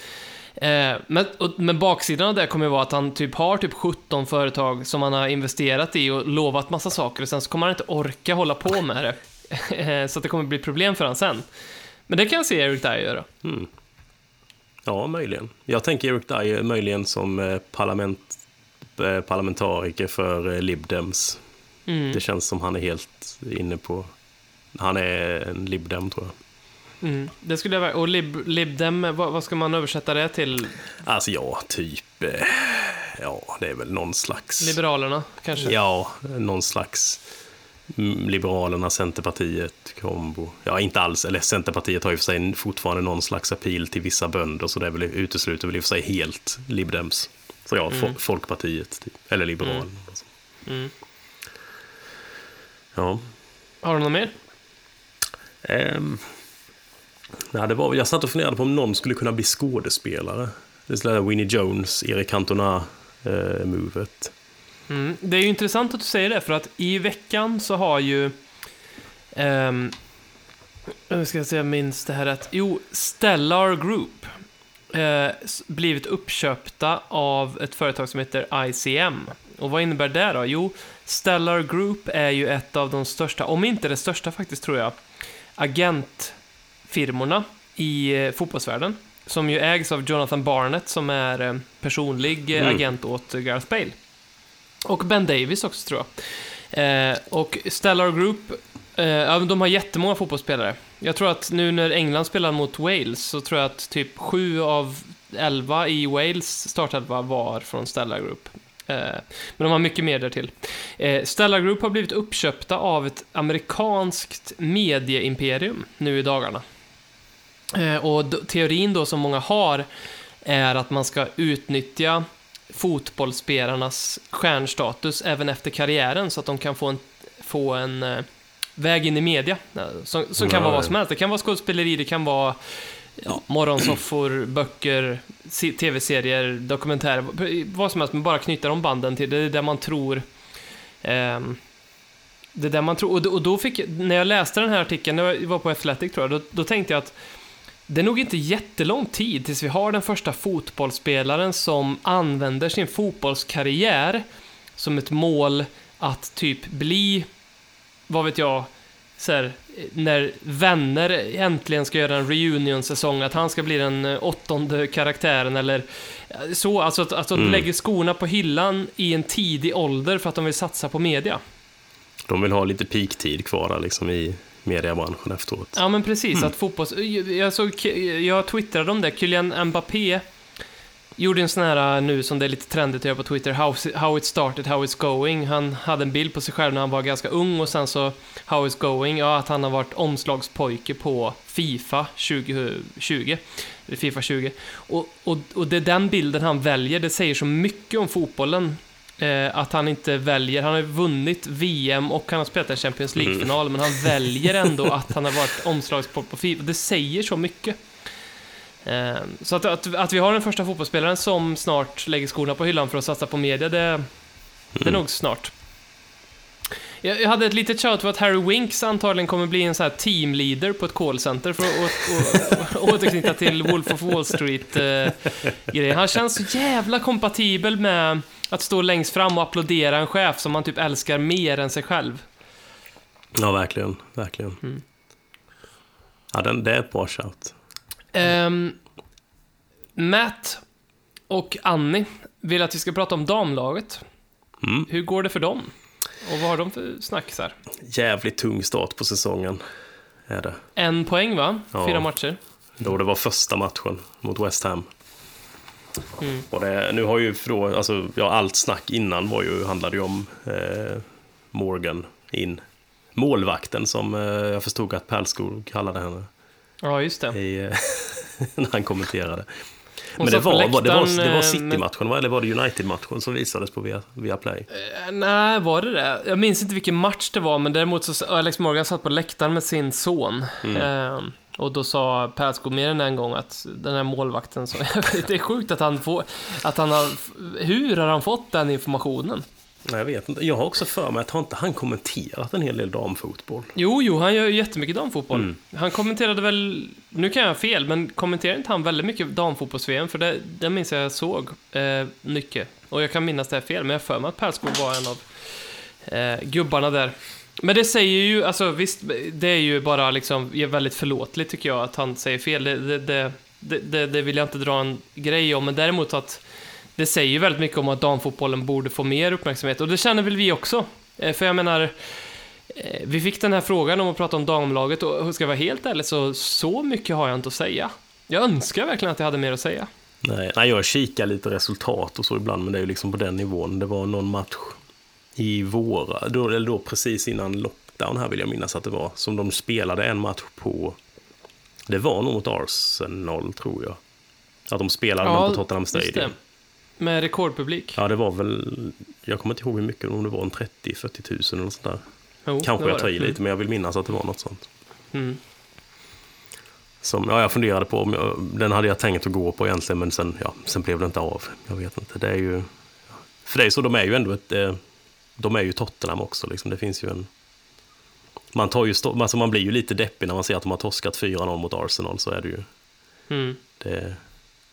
Eh, men, och, men baksidan av det kommer ju vara att han typ har typ 17 företag som han har investerat i och lovat massa saker och sen så kommer han inte orka hålla på med det. Eh, så att det kommer bli problem för han sen. Men det kan jag se Eric Dyer göra. Ja, möjligen. Jag tänker Eric Dyer möjligen som eh, parlament, parlamentariker för eh, Libdems. Mm. Det känns som han är helt inne på... Han är en Libdem, tror jag. Mm. Det skulle jag vara. Och lib, libdem, vad, vad ska man översätta det till? Alltså, ja, typ... Eh, ja, det är väl någon slags... Liberalerna, kanske? Ja, någon slags mm, Liberalerna, Centerpartiet, kombo. Ja, inte alls. Eller Centerpartiet har ju för sig fortfarande någon slags appeal till vissa bönder, så det är väl, utesluter väl i och för sig helt Libdems. Så ja, fo- Folkpartiet, typ. eller Liberalerna. Mm. Ja. Har du något mer? Ehm, nej, det var, jag satt och funderade på om någon skulle kunna bli skådespelare. Det är Winnie Jones, Eric Cantona-movet. Eh, mm. Det är ju intressant att du säger det, för att i veckan så har ju... ehm, hur ska jag säga, minns det här rätt? Jo, Stellar Group eh, blivit uppköpta av ett företag som heter ICM. Och vad innebär det då? Jo, Stellar Group är ju ett av de största, om inte det största faktiskt tror jag, agent agentfirmorna i eh, fotbollsvärlden. Som ju ägs av Jonathan Barnett som är eh, personlig eh, Mm. agent åt Gareth Bale. Och Ben Davis också tror jag. Eh, och Stellar Group, eh, de har jättemånga fotbollsspelare. Jag tror att nu när England spelar mot Wales så tror jag att typ sju av elva i Wales startelva var från Stellar Group. Eh, men de har mycket mer därtill. Eh, Stellar Group har blivit uppköpta av ett amerikanskt medieimperium nu i dagarna. Eh, och teorin då som många har är att man ska utnyttja fotbollsspelarnas stjärnstatus även efter karriären så att de kan få en, få en eh, väg in i media. Eh, som, som kan vara vad som helst. Det kan vara skådespeleri, det kan vara ja, morgonsoffor, böcker, tv-serier, dokumentärer, vad som helst, men bara knyta de banden till det är det man tror eh, det är där man tror, och då, fick, när jag läste den här artikeln, det var på Athletic tror jag, då, då tänkte jag att det är nog inte jättelång tid tills vi har den första fotbollsspelaren som använder sin fotbollskarriär som ett mål att typ bli, vad vet jag, så här, när vänner äntligen ska göra en reunion-säsong, att han ska bli den eh, åttonde karaktären eller eh, så, alltså att, att de Mm. lägger skorna på hyllan i en tidig ålder för att de vill satsa på media. De vill ha lite peaktid kvar liksom i mediebranschen efteråt. Ja, men precis. Att fotbolls... Jag, såg, jag twittrade om det. Kylian Mbappé gjorde en sån här nu som det är lite trendigt att göra på Twitter, how, how it started, how it's going. Han hade en bild på sig själv när han var ganska ung och sen så how it's going, ja att han har varit omslagspojke på Fifa 2020. Eller Fifa 20. Och, och, och det är den bilden han väljer, det säger så mycket om fotbollen. Eh, att han inte väljer, han har ju vunnit VM och han har spelat en Champions League-final, men han väljer ändå att han har varit omslagspojke på Fifa. Det säger så mycket. Eh, Så att, att, att vi har den första fotbollsspelaren som snart lägger skorna på hyllan för att satsa på media, det, det är nog snart. Jag, hade ett litet shout för att Harry Winks antagligen kommer bli en sån här teamleader på ett callcenter för att återknyta till Wolf of Wall Street-grejen. Han känns så jävla kompatibel med att stå längst fram och applådera en chef som man typ älskar mer än sig själv. Ja, verkligen. verkligen. Mm. Ja, den, det är ett bra shout. Ehm, Matt och Annie vill att vi ska prata om damlaget. Mm. Hur går det för dem? Och vad har de för snacksar? Jävligt tung start på säsongen. Är det. En poäng va? Ja. Fyra matcher. Då det var första matchen mot West Ham. Mm. Och det, nu har ju då, alltså, ja, allt snack innan var ju, handlade ju om eh, Morgan in. Målvakten som eh, jag förstod att Pärlskog kallade henne Ja, just det. i, eh, när han kommenterade. Hon Men det var, var, det var, läktaren, det var eh, City-matchen, va? eller var det United-matchen som visades på via, via Play? Eh, Nej, var det det? Jag minns inte vilken match det var, men däremot så Alex Morgan satt på läktaren med sin son. Mm. Eh, och då sa Persko mer än en gång att den här målvakten, så, det är sjukt att han får, att han har, hur har han fått den informationen? Nej, jag vet inte. Jag har också för mig att har inte han kommenterat en hel del damfotboll? Jo, jo, han gör ju jättemycket damfotboll. Mm. Han kommenterade väl, nu kan jag ha fel, men kommenterade inte han väldigt mycket damfotbolls-VM? För det, det minns jag jag såg eh, mycket. Och jag kan minnas det här fel, men jag har för mig att Perskog var en av eh, gubbarna där. Men det säger ju, alltså visst, det är ju bara liksom väldigt förlåtligt tycker jag att han säger fel. Det, det, det, det, det, vill jag inte dra en grej om, men däremot att det säger ju väldigt mycket om att damfotbollen borde få mer uppmärksamhet. Och det känner väl vi också. Eh, för jag menar, eh, vi fick den här frågan om att prata om damlaget och ska jag vara helt ärlig så, så mycket har jag inte att säga. Jag önskar verkligen att jag hade mer att säga. Nej, nej, jag kikar lite resultat och så ibland, men det är ju liksom på den nivån. Det var någon match i våra, då, eller då precis innan lockdown här vill jag minnas att det var, som de spelade en match på. Det var nog mot Arsenal, tror jag. Att de spelade den på Tottenham. Stadium. Med rekordpublik. Ja, det var väl, jag kommer inte ihåg hur mycket, om det var en 30-40 tusen eller något sånt där. Jo, Kanske jag tar i lite, men jag vill minnas att det var något sånt. Mm. Som, ja, jag funderade på om jag, den hade jag tänkt att gå på egentligen, men sen, ja, sen blev det inte av. Jag vet inte. Det är ju... För det är så, de är ju ändå ett... De är ju Tottenham också, liksom. Det finns ju en... Man, tar ju, stå- alltså man blir ju lite deppig när man ser att de har torskat 4-0 mot Arsenal, så är det ju... Mm. Det,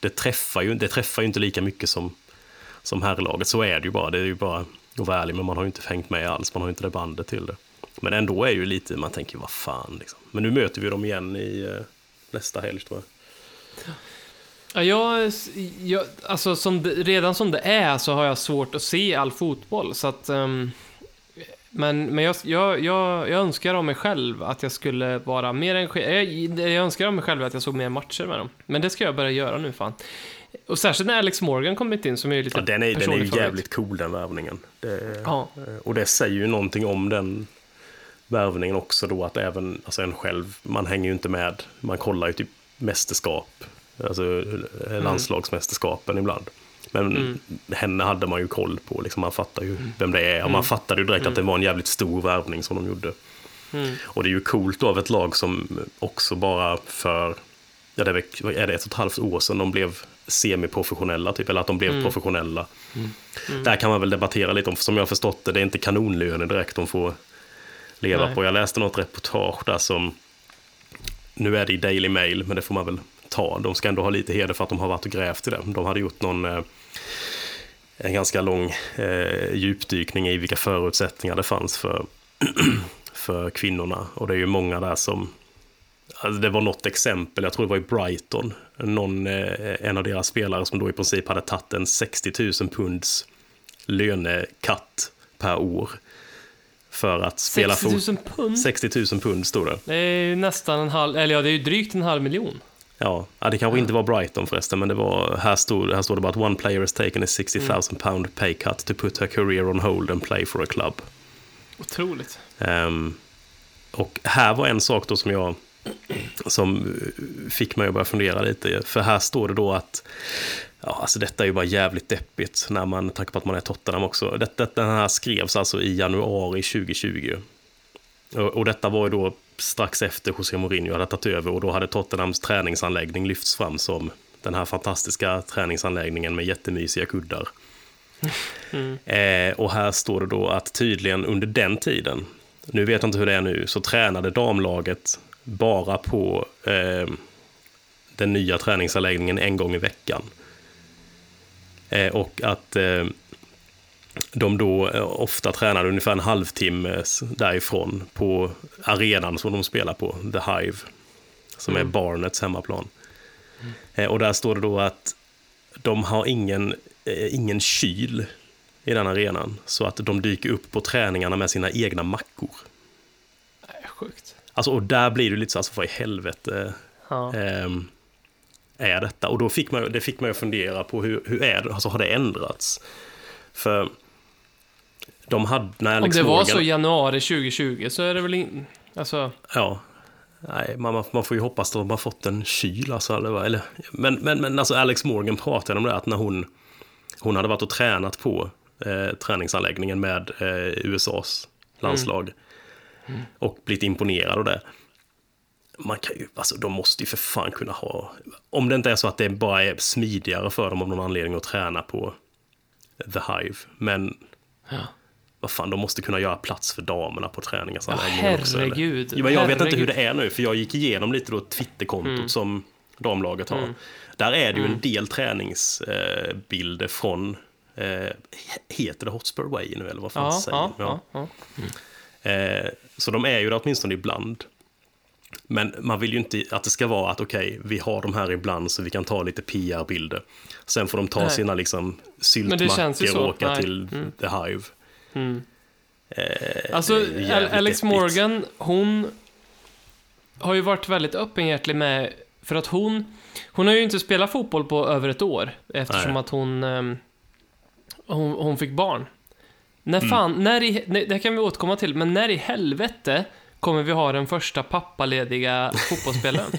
det, träffar, ju, det träffar ju inte lika mycket som, som herrlaget, så är det ju bara. Det är ju bara att vara ärlig, men man har ju inte hängt med alls. Man har ju inte det bandet till det. Men ändå är ju lite, man tänker vad fan liksom. Men nu möter vi dem igen i eh, nästa helg tror jag. Ja, jag, jag, alltså som det, redan som det är så har jag svårt att se all fotboll. Så att, ehm, men men jag, jag, jag, jag önskar av mig själv att jag skulle vara mer engagerad. Jag, jag önskar av mig själv att jag såg mer matcher med dem. Men det ska jag börja göra nu fan. Och särskilt när Alex Morgan kommit in som är ju lite Ja, den, är, den är ju favorit. jävligt cool den värvningen. Det, Ja. Och det säger ju någonting om den värvningen också då att även, alltså en själv, man hänger ju inte med, man kollar ju typ mästerskap, alltså landslagsmästerskapen ibland. Men henne hade man ju koll på, liksom, man fattar ju vem det är. Och man fattade ju direkt att det var en jävligt stor värvning som de gjorde. Och det är ju coolt av ett lag som också bara för, ja det är, det ett och ett halvt år sedan de blev semiprofessionella, typ, eller att de blev professionella. Där kan man väl debattera lite om, för som jag har förstått det, det är inte kanonlöner direkt de får leva Nej. på. Jag läste något reportage där som, nu är det i Daily Mail, men det får man väl ta. De ska ändå ha lite heder för att de har varit och grävt i det. De hade gjort någon, eh, en ganska lång eh, djupdykning i vilka förutsättningar det fanns för, för kvinnorna. Och det är ju många där som, alltså det var något exempel, jag tror det var i Brighton, någon, eh, en av deras spelare som då i princip hade tagit en 60 000 punds lönekatt per år. För att spela 60 000 fot- pund? 60 000 pund stod det. Det är ju nästan en halv, eller ja, det är ju drygt en halv miljon. Ja, det kanske inte var Brighton förresten, men det var, här, stod, här står det bara att one player has taken a 60 000 pound pay cut to put her career on hold and play for a club. Otroligt. Ehm, och här var en sak då som jag som fick mig att börja fundera lite. För här står det då att Ja, alltså detta är ju bara jävligt deppigt när man, tanke på att man är Tottenham också. Detta, den här skrevs alltså i januari 2020. Och, och detta var ju då strax efter José Mourinho hade tagit över och då hade Tottenhams träningsanläggning lyfts fram som den här fantastiska träningsanläggningen med jättemysiga kuddar. Eh, och här står det då att tydligen under den tiden, nu vet jag inte hur det är nu, så tränade damlaget bara på eh, den nya träningsanläggningen en gång i veckan. Eh, och att eh, de då eh, ofta tränade ungefär en halvtimme därifrån på arenan som de spelar på, The Hive, som är Barnets hemmaplan. Eh, och där står det då att de har ingen, eh, ingen kyl i den arenan, så att de dyker upp på träningarna med sina egna mackor. Nej, sjukt. Alltså, och där blir det lite så, alltså, vad i helvete Ja. ehm, är detta? Och då fick man, det fick man ju fundera på hur, hur är det, alltså har det ändrats? För de hade, när Om Alex det var Morgan, så januari 2020 så är det väl in... Alltså, Ja, Nej, man, man får ju hoppas att de har fått en kyl. Alltså, eller, eller, men, men, men alltså Alex Morgan pratade om det, att när hon, hon hade varit och tränat på eh, träningsanläggningen med eh, USAs landslag och blivit imponerad av det. Man kan ju, alltså, de måste ju för fan kunna ha... Om det inte är så att det bara är smidigare för dem av någon anledning att träna på The Hive. Men vad fan, de måste kunna göra plats för damerna på träningsanläggningen också. eller? herregud. Ja, men jag vet inte hur Herregud. det är nu, för jag gick igenom lite då Twitterkontot som damlaget har. Där är det ju en del träningsbilder från, eh, heter det Hotspur Way nu eller vad fan Ja, säger ja, ja, ja. Eh, så de är ju det åtminstone ibland. Men man vill ju inte att det ska vara att okej, vi har de här ibland så vi kan ta lite PR-bilder. Sen får de ta Nej. sina liksom syltmackor och åka Nej. till Mm. The Hive. Alltså, är ju jävligt Alex. Morgan, hon har ju varit väldigt öppenhjärtig med, för att hon, hon har ju inte spelat fotboll på över ett år, eftersom Nej. att hon, ehm, hon, hon fick barn. När Mm. fan, när i, det kan vi återkomma till, men när i helvete kommer vi ha den första pappalediga fotbollsspelaren?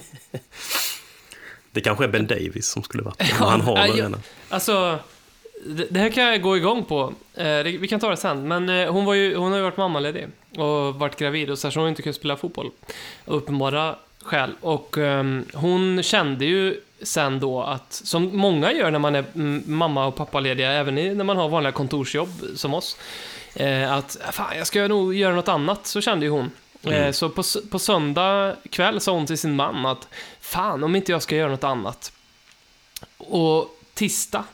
Det kanske är Ben Davis som skulle det, men han har Ja, väl redan. Alltså, det, här kan jag gå igång på. Eh, vi kan ta det sen. Men eh, hon, var ju, hon har ju varit mammaledig och varit gravid och så, här, så hon har inte kunnat spela fotboll. Uppenbara skäl. Och ehm, hon kände ju sen då att, som många gör när man är mm, mamma och pappalediga, även när man har vanliga kontorsjobb som oss, eh, att fan, jag ska nog göra något annat, så kände ju hon. Eh, så på, på söndag kväll sa hon till sin man att fan, om inte jag ska göra något annat. Och tisdag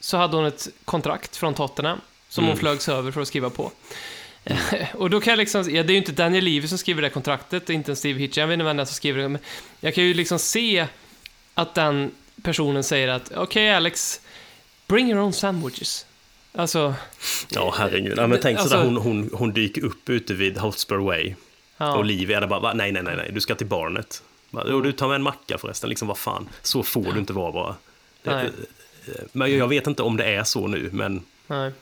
så hade hon ett kontrakt från Tottenham som hon flögs över för att skriva på. och då kan jag liksom, ja, det är ju inte Daniel Levy som skriver det kontraktet, inte en Steve Hitchen, jag vet inte vem det är som skriver det, men jag kan ju liksom se att den personen säger att okej Alex, bring your own sandwiches. Alltså, Ja, herregud. Ja, men tänk Alltså- sådär, hon, hon, hon dyker upp ute vid Hotspur Way. Ja. Och där bara, va? nej, nej, nej, nej, du ska till barnet. Bara, Jo, du tar med en macka förresten, liksom vad fan. Så får du inte vara bara. Nej. Men jag vet inte om det är så nu, men Nej.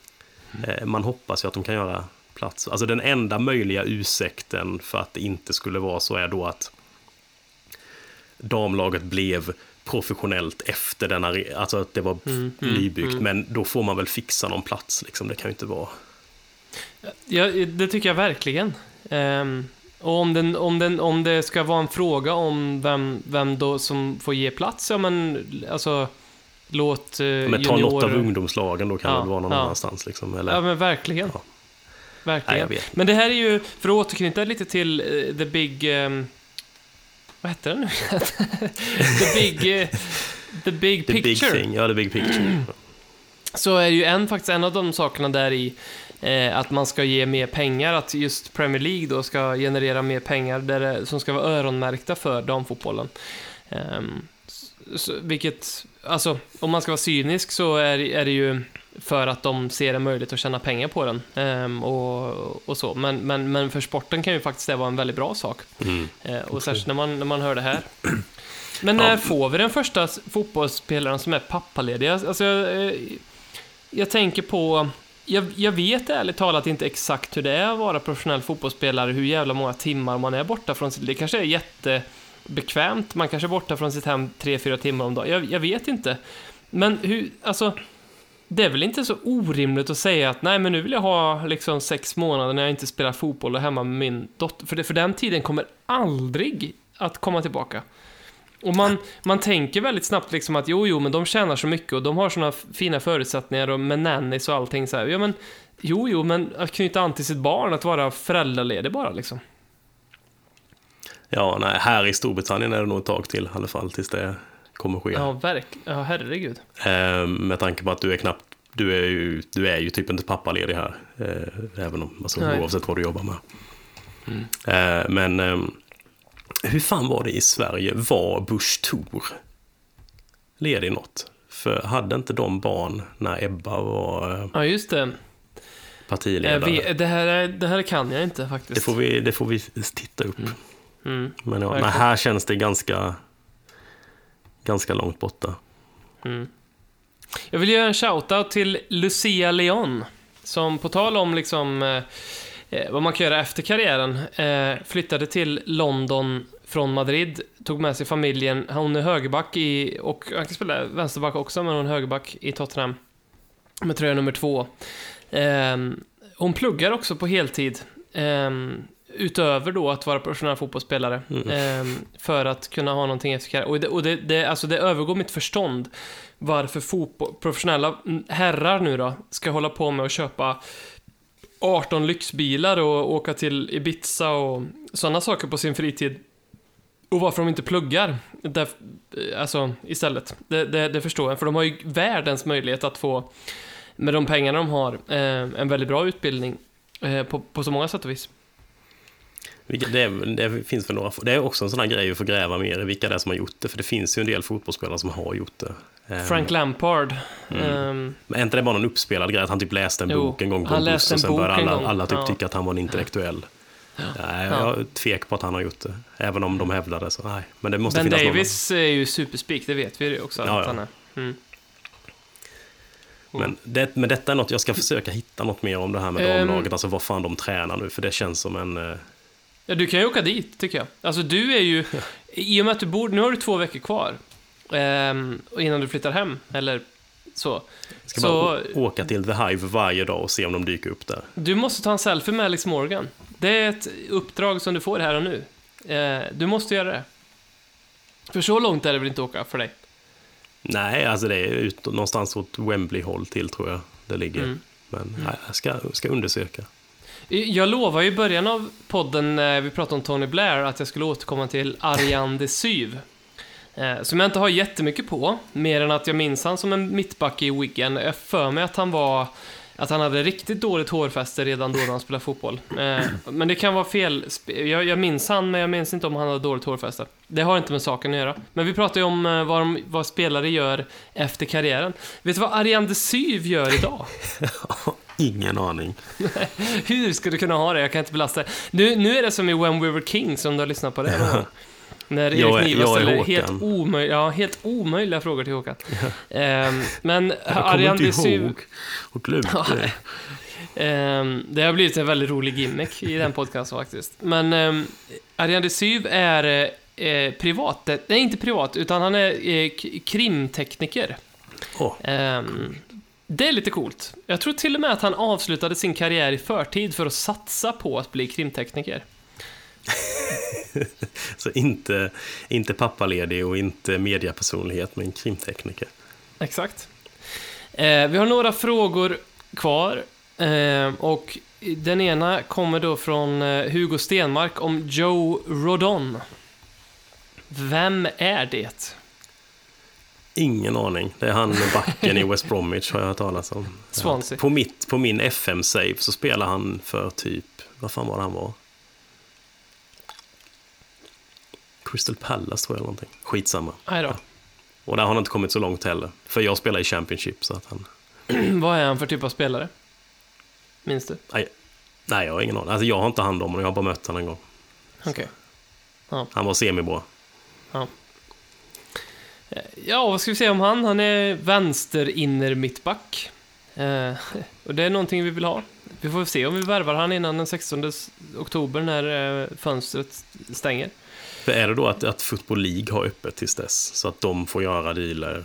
eh, man hoppas ju att de kan göra plats. Alltså den enda möjliga ursäkten för att det inte skulle vara så är då att damlaget blev professionellt efter den här, alltså att det var Mm, nybyggt, men då får man väl fixa någon plats liksom, det kan ju inte vara. Ja, det tycker jag verkligen. Ehm, och om, den, om, den, om det ska vara en fråga om vem, vem då som får ge plats, ja men alltså låt eh, Men ta något av ungdomslagen då kan Ja, det vara någon ja. annanstans liksom, eller? Ja men verkligen. Ja. Verkligen. Nej. Men det här är ju, för att återknyta lite till eh, The Big... ehm, vad hette den nu? the Big... eh, the Big The big Picture. thing, ja, the big picture. Så är ju en, faktiskt en av de sakerna där i eh, att man ska ge mer pengar, att just Premier League då ska generera mer pengar där det, som ska vara öronmärkta för damfotbollen. Ehm, så, vilket, alltså, om man ska vara cynisk så är, är det ju för att de ser en möjlighet att tjäna pengar på den. Ehm, och, och så. Men, men, men för sporten kan ju faktiskt det vara en väldigt bra sak. Mm. Eh, och särskilt när man, när man hör det här. Men när Ja. får vi den första fotbollsspelaren som är pappaledig? Alltså, jag, eh, jag tänker på... Jag, jag vet ärligt talat inte exakt hur det är att vara professionell fotbollsspelare, hur jävla många timmar man är borta från sitt... Det kanske är jättebekvämt, man kanske är borta från sitt hem tre fyra timmar om dagen. Jag, jag vet inte. Men hur, alltså... Det är väl inte så orimligt att säga att nej, men nu vill jag ha liksom sex månader när jag inte spelar fotboll och hemma med min dotter. För, det, för den tiden kommer aldrig att komma tillbaka. Och man, man tänker väldigt snabbt liksom att jo, jo, men de tjänar så mycket och de har såna fina förutsättningar och med nannies och allting så här. Ja, men jo, jo, men att knyta an till sitt barn, att vara föräldraledig bara liksom. Ja, nej, här i Storbritannien är det nog ett tag till i alla fall, tills det kommer ske. Ja, verkligen. Ja, herregud. Eh, med tanke på att du är knappt, du är ju, du är ju typ inte pappaledig här. Eh, även om, alltså, Nej. oavsett vad du jobbar med. Eh, men eh, hur fan var det i Sverige? Var Bush Thor ledig något? För hade inte de barn när Ebba var eh, Ja, just det. partiledare? Jag vet, det, här, är- det här kan jag inte faktiskt. Det får vi, det får vi titta upp. Mm. Men ja, nej, här känns det ganska, ganska långt borta. Jag vill göra en shoutout till Lucia Leon, som på tal om liksom, eh, eh, vad man kan göra efter karriären, eh, flyttade till London från Madrid. Tog med sig familjen. Hon är högerback i, och han kan spela vänsterback också, men hon är högerback i Tottenham. Med tröja nummer två. Ehm, hon pluggar också på heltid. ehm, utöver då att vara professionell fotbollsspelare. ehm, för att kunna ha någonting efter karriären. Och, det, och det, det, alltså det övergår mitt förstånd varför fotboll, professionella herrar nu då ska hålla på med att köpa 18 lyxbilar och åka till Ibiza och sådana saker på sin fritid. Och varför de inte pluggar där, alltså, istället. Det, det, det förstår jag, för de har ju världens möjlighet att få, med de pengarna de har, eh, en väldigt bra utbildning eh, på, på så många sätt och vis. Det, det finns för några, det är också en sån här grej att få gräva mer i vilka det är som har gjort det, för det finns ju en del fotbollsspelare som har gjort det. Ehm, Frank Lampard. ehm, Men är inte det bara någon uppspelad grej att han typ läste en Jo, bok en gång på en buss och sen började alla, alla typ Ja. tycka att han var en intellektuell. Nej, Ja. jag är tvek på att han har gjort det. Även om de hävdade så, nej. Men det måste ben finnas Davis är ju superspik, det vet vi ju också Ja, att ja. han är. Mm. någon. Men, det, men detta är något, jag ska försöka hitta något mer om det här med Ehm. damlaget, alltså vad fan de tränar nu, för det känns som en... eh, Ja, du kan ju åka dit, tycker jag. Alltså, du är ju... I och med att du bor... Nu har du två veckor kvar. och innan du flyttar hem, eller så. Ska Så- bara åka till The Hive varje dag och se om de dyker upp där. Du måste ta en selfie med Alex Morgan. Det är ett uppdrag som du får här och nu. Eh, du måste göra det. För så långt är det väl inte att åka för dig? Nej, alltså det är ut, någonstans åt Wembley-håll till tror jag det ligger. Mm. Men nej, jag ska, ska undersöka. Jag lovade i början av podden när vi pratade om Tony Blair att jag skulle återkomma till Ariane de Syv. Eh, som jag inte har jättemycket på, mer än att jag minns han som en mittback i Wigan. Jag för mig att han var... Att han hade riktigt dåligt hårfäste redan då när han spelade fotboll. Eh, men det kan vara fel. Jag, jag minns han, men jag minns inte om han hade dåligt hårfäste. Det har inte med saken att göra. Men vi pratar ju om eh, vad, de, vad spelare gör efter karriären. Vet du vad Ariane de Syv gör idag? Ingen aning. Hur ska du kunna ha det? Jag kan inte belasta det. Nu, nu är det som i When We Were Kings, om du har lyssnat på det. När Erik Jag är- Niva jag ställer helt, omöj, ja, helt omöjliga frågor till Håkan. Ehm, men inte Desyv, ihåg och glömde det. ehm, det har blivit en väldigt rolig gimmick i den podcasten faktiskt. Men um, Ariane Desyv är eh, privat, eh, nej inte privat, utan han är eh, krimtekniker. Ehm, det är lite coolt. Jag tror till och med att han avslutade sin karriär i förtid för att satsa på att bli krimtekniker. så inte, inte pappaledig och inte mediapersonlighet, men krimtekniker. Exakt. Eh, vi har några frågor kvar. Eh, och den ena kommer då från eh, Hugo Stenmark om Joe Rodon. Vem är det? Ingen aning. Det är han backen i West Bromwich har jag hört talas om. Swansea. På, mitt, på min FM-save så spelar han för typ, vad fan var det han var? Crystal Palace tror jag eller någonting. Skitsamma. Nej då. Och där har han inte kommit så långt heller. För jag spelar i Championship så att han... Vad är han för typ av spelare? Minns du? Nej, nej jag har ingen aning. Alltså jag har inte hand om honom, jag har bara mött honom en gång. Okej. Han var semibra. Ja, vad ska vi säga om han? Han är vänster inner mittback. Eh, och det är någonting vi vill ha. Vi får se om vi värvar han innan den 16 oktober när eh, fönstret stänger. För är det då att, att Football League har öppet tills dess? Så att de får göra dealer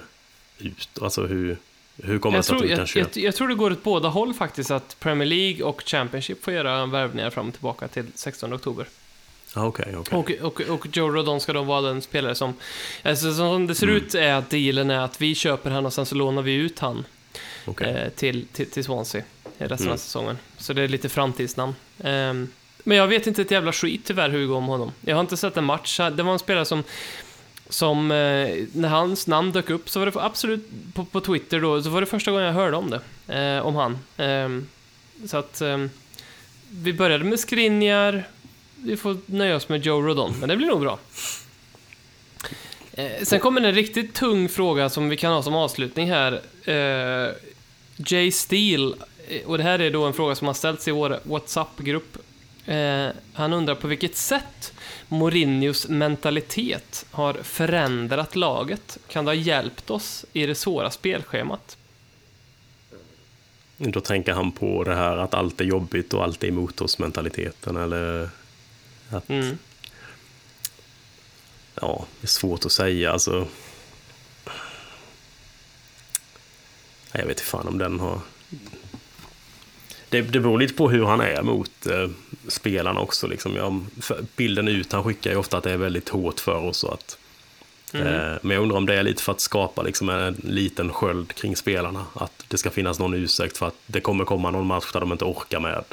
ut? Alltså hur, hur kommer det Jag sig att du kan jag, köpa? jag, jag tror det går åt båda håll faktiskt, att Premier League och Championship får göra värvningar fram och tillbaka till 16 oktober. Ja, Okej, okej. Och, och, och Joe Rodon ska då vara den spelare som... Alltså som det ser Mm. ut är att dealen är att vi köper han och sen så lånar vi ut han okej. eh, till, till, till Swansea i resten av Mm. säsongen. Så det är lite framtidsnamn. Ehm, men jag vet inte ett jävla skit tyvärr Hugo om honom. Jag har inte sett en match. Det var en spelare som, som eh, när hans namn dök upp så var det absolut på, på Twitter då, så var det första gången jag hörde om det. Eh, om han. Eh, så att ehm, vi började med Skriniar. Vi får nöja oss med Joe Rodon, men det blir nog bra. Eh, sen kommer en riktigt tung fråga som vi kan ha som avslutning här. Eh, Jay Steele, eh, och det här är då en fråga som har ställts i vår WhatsApp-grupp. Eh, han undrar på vilket sätt Mourinhos mentalitet har förändrat laget. Kan det ha hjälpt oss i det svåra spelschemat? Då tänker han på det här att allt är jobbigt och allt är emot oss mentaliteten eller... Att, Mm. Ja, det är svårt att säga. Alltså... Jag vet inte fan om den har... Det, det beror lite på hur han är mot eh, spelarna också. Liksom. Jag, bilden ut han skickar ju ofta att det är väldigt hårt för oss. Och att, Mm. eh, men jag undrar om det är lite för att skapa liksom, en liten sköld kring spelarna. Att det ska finnas någon ursäkt för att det kommer komma någon match där de inte orkar med.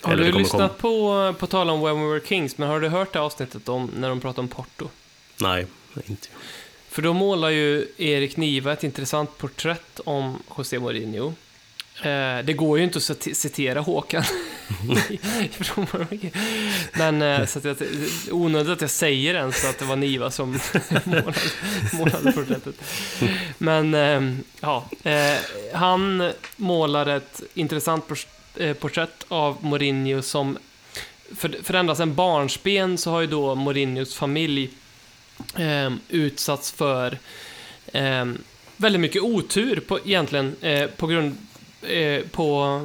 Har Eller du lyssnat på, på tal om When We Were Kings, men har du hört det avsnittet om när de pratar om Porto? Nej, inte. För då målar ju Erik Niva ett intressant porträtt om José Mourinho. Eh, det går ju inte att cit- citera Håkan. Men eh, så att jag, onödigt att jag säger ens att det var Niva som målade, målade porträttet. Men eh, ja, eh, han målar ett intressant porträtt av Mourinho som för, för ända sedan barnsben så har ju då Mourinhos familj eh, utsatts för eh, väldigt mycket otur på, egentligen eh, på grund eh, på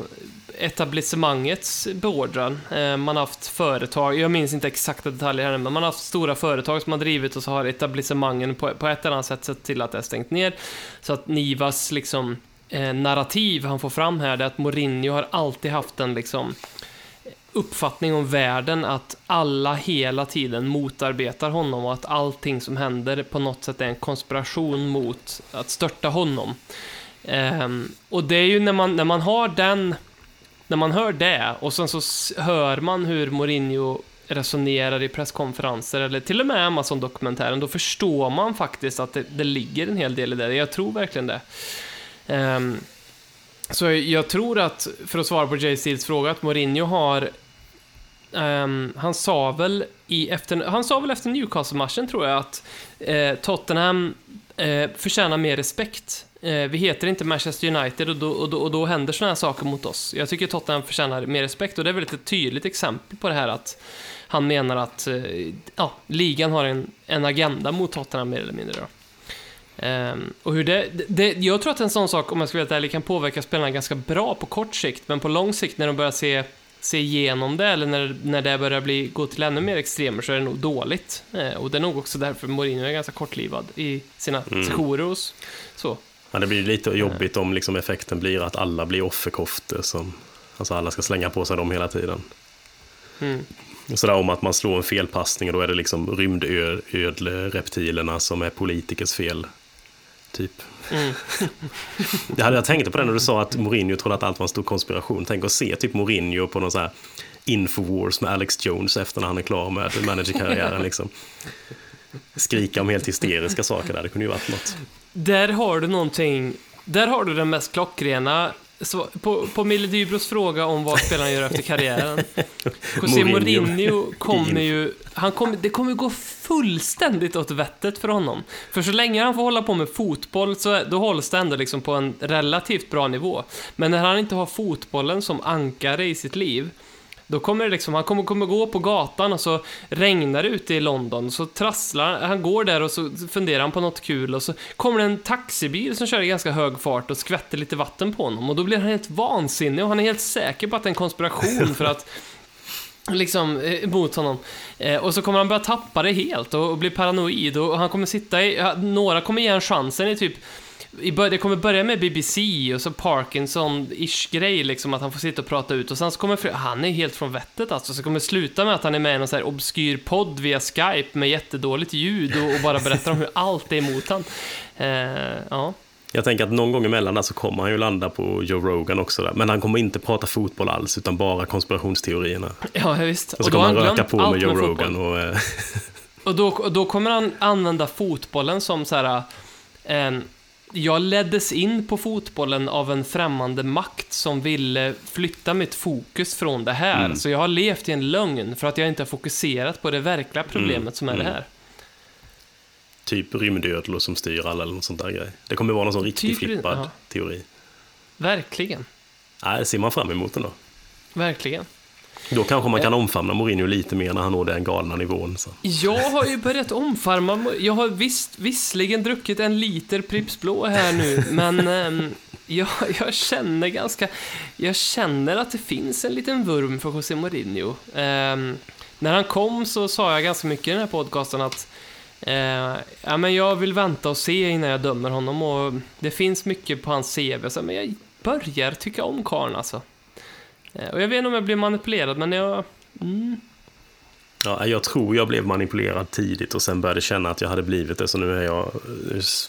etablissemangets beordran. Eh, man har haft företag, jag minns inte exakta detaljer här men man har haft stora företag som har drivit och så har etablissemangen på, på ett eller annat sätt sett till att det är stängt ner. Så att Nivas liksom eh, narrativ han får fram här det är att Mourinho har alltid haft en liksom uppfattning om världen att alla hela tiden motarbetar honom och att allting som händer på något sätt är en konspiration mot att störta honom. Um, och det är ju när man, när man har den, när man hör det och sen så hör man hur Mourinho resonerar i presskonferenser eller till och med Amazon-dokumentären, då förstår man faktiskt att det, det ligger en hel del i det. Jag tror verkligen det. Um, så jag tror att, för att svara på Jay Steels fråga, att Mourinho har... um, han sa väl i efter, han sa väl efter Newcastle-matchen, tror jag, att eh, Tottenham eh, förtjänar mer respekt. Eh, vi heter inte Manchester United och då, och då, och då händer sådana här saker mot oss. Jag tycker Tottenham förtjänar mer respekt och det är väl ett tydligt exempel på det här att han menar att eh, ja, ligan har en, en agenda mot Tottenham mer eller mindre. Då. Ehm, och hur det, det, jag tror att en sån sak, om jag ska vara helt ärlig, kan påverka spelarna ganska bra på kort sikt, men på lång sikt när de börjar se, se igenom det, eller när, när det börjar bli, gå till ännu mer extremer, så är det nog dåligt. Eh, och det är nog också därför Mourinho är ganska kortlivad i sina Mm. sessioner och s- så. Ja, det blir lite jobbigt om liksom effekten blir att alla blir offerkoftor. Som, alltså alla ska slänga på sig dem hela tiden. Mm. Sådär om att man slår en felpassning och då är det liksom rymdödle-reptilerna som är politikers fel. Typ. Mm. Det hade jag tänkt på det när du sa att Mourinho trodde att allt var en stor konspiration. Tänk att se typ Mourinho på någon sån här Infowars med Alex Jones efter när han är klar med managerkarriären. liksom. Skrika om helt hysteriska saker där, det kunde ju varit något. Där har du någonting, där har du den mest klockrena så, på, på Mille Dybros fråga om vad spelarna gör efter karriären. José Mourinho. Mourinho kommer ju... Han kommer, det kommer gå fullständigt åt vettet för honom. För så länge han får hålla på med fotboll så då hålls det ändå liksom på en relativt bra nivå. Men när han inte har fotbollen som ankare i sitt liv, då kommer det liksom, han kommer, kommer gå på gatan och så regnar det ute i London, så trasslar han, går där och så funderar han på något kul och så kommer det en taxibil som kör i ganska hög fart och skvätter lite vatten på honom och då blir han helt vansinnig och han är helt säker på att det är en konspiration för att liksom eh, mot honom. Eh, och så kommer han börja tappa det helt och, och bli paranoid och han kommer sitta i, några kommer ge en chansen i typ det kommer börja med BBC och så Parkinson-ish grej, liksom att han får sitta och prata ut och sen så kommer han är helt från vettet alltså, så kommer sluta med att han är med i någon så här obskyr podd via Skype med jättedåligt ljud och, och bara berättar om hur allt är emot han. Eh, ja. Jag tänker att någon gång emellan så kommer han ju landa på Joe Rogan också. Där. Men han kommer inte prata fotboll alls, utan bara konspirationsteorierna. ja, visst. Och så kommer han röka på med Joe fotboll. Rogan. Och, eh, Och då, då kommer han använda fotbollen som så här... En, jag leddes in på fotbollen av en främmande makt som ville flytta mitt fokus från det här. Mm. Så jag har levt i en lögn för att jag inte har fokuserat på det verkliga problemet Mm, som är det mm. här. typ rymdödlor som styr alla eller något sånt där grej. Det kommer vara någon sån riktigt Typ flippad ja. teori. Verkligen. Nej, det ser man fram emot ändå. Verkligen. Då kanske man kan omfamna Mourinho lite mer när han når den galna nivån. Så. Jag har ju börjat omfarma, jag har visst, visserligen druckit en liter Pripps Blå här nu, men ehm, jag, jag känner ganska, jag känner att det finns en liten vurm för José Mourinho. Ehm, när han kom så sa jag ganska mycket i den här podcasten att Eh, ja, men jag vill vänta och se innan jag dömer honom och det finns mycket på hans CV, så, men jag börjar tycka om karln alltså. Eh, och jag vet inte om jag blir manipulerad, men jag... Mm, Ja, jag tror jag blev manipulerad tidigt och sen började känna att jag hade blivit det. Så nu, är jag,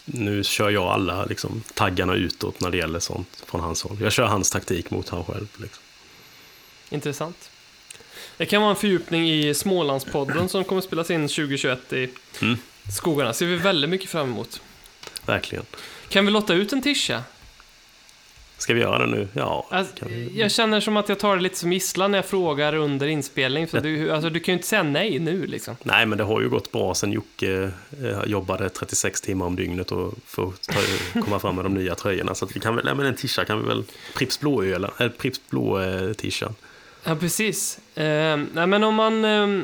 nu kör jag alla liksom, taggarna utåt när det gäller sånt från hans håll. Jag kör hans taktik mot han själv. Liksom. intressant. Det kan vara en fördjupning i Smålandspodden som kommer spelas in 2021 i Mm. skogarna. ser vi väldigt mycket fram emot. Verkligen. Kan vi lotta ut en tisha? Ska vi göra det nu? Ja. Alltså, vi... jag känner som att jag tar det lite som gisslan när jag frågar under inspelning. För du, alltså, du kan ju inte säga nej nu liksom. Nej, men det har ju gått bra sen Jocke eh, jobbade 36 timmar om dygnet och får ta, komma fram med de nya tröjorna. Så att vi kan väl, ja, men en tisha kan vi väl, Pripps blåöl, eller Pripps blå eh, tishan. Ja, precis. Eh, nej, men om man... Eh,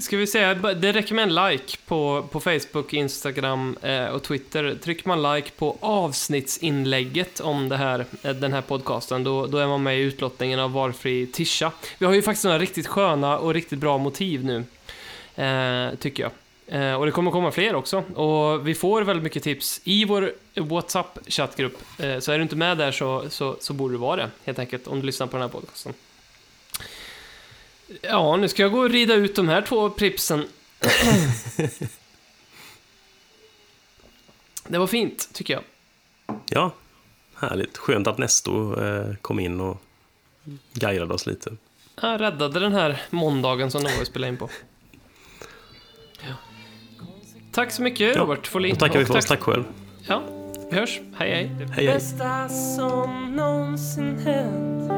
ska vi säga, det räcker med en like på, på Facebook, Instagram eh, och Twitter. Trycker man like på avsnittsinlägget om det här, eh, den här podcasten, då, då är man med i utlottningen av valfri tisha. Vi har ju faktiskt några riktigt sköna och riktigt bra motiv nu, eh, tycker jag. Eh, och det kommer komma fler också. Och vi får väldigt mycket tips i vår WhatsApp-chattgrupp. Eh, så är du inte med där så, så, så borde du vara det, helt enkelt, om du lyssnar på den här podcasten. Ja, nu ska jag gå och rida ut de här två pripsen. det var fint, tycker jag. Ja, härligt. Skönt att Nestor eh, kom in och guidade oss lite. Jag räddade den här måndagen som de var att spela in på. Ja. Tack så mycket, Ja, Robert Folin. Då tackar vi för oss. Tack själv. Ja, vi hörs. Hej, hej. Det Hej, hej. bästa som någonsin hänt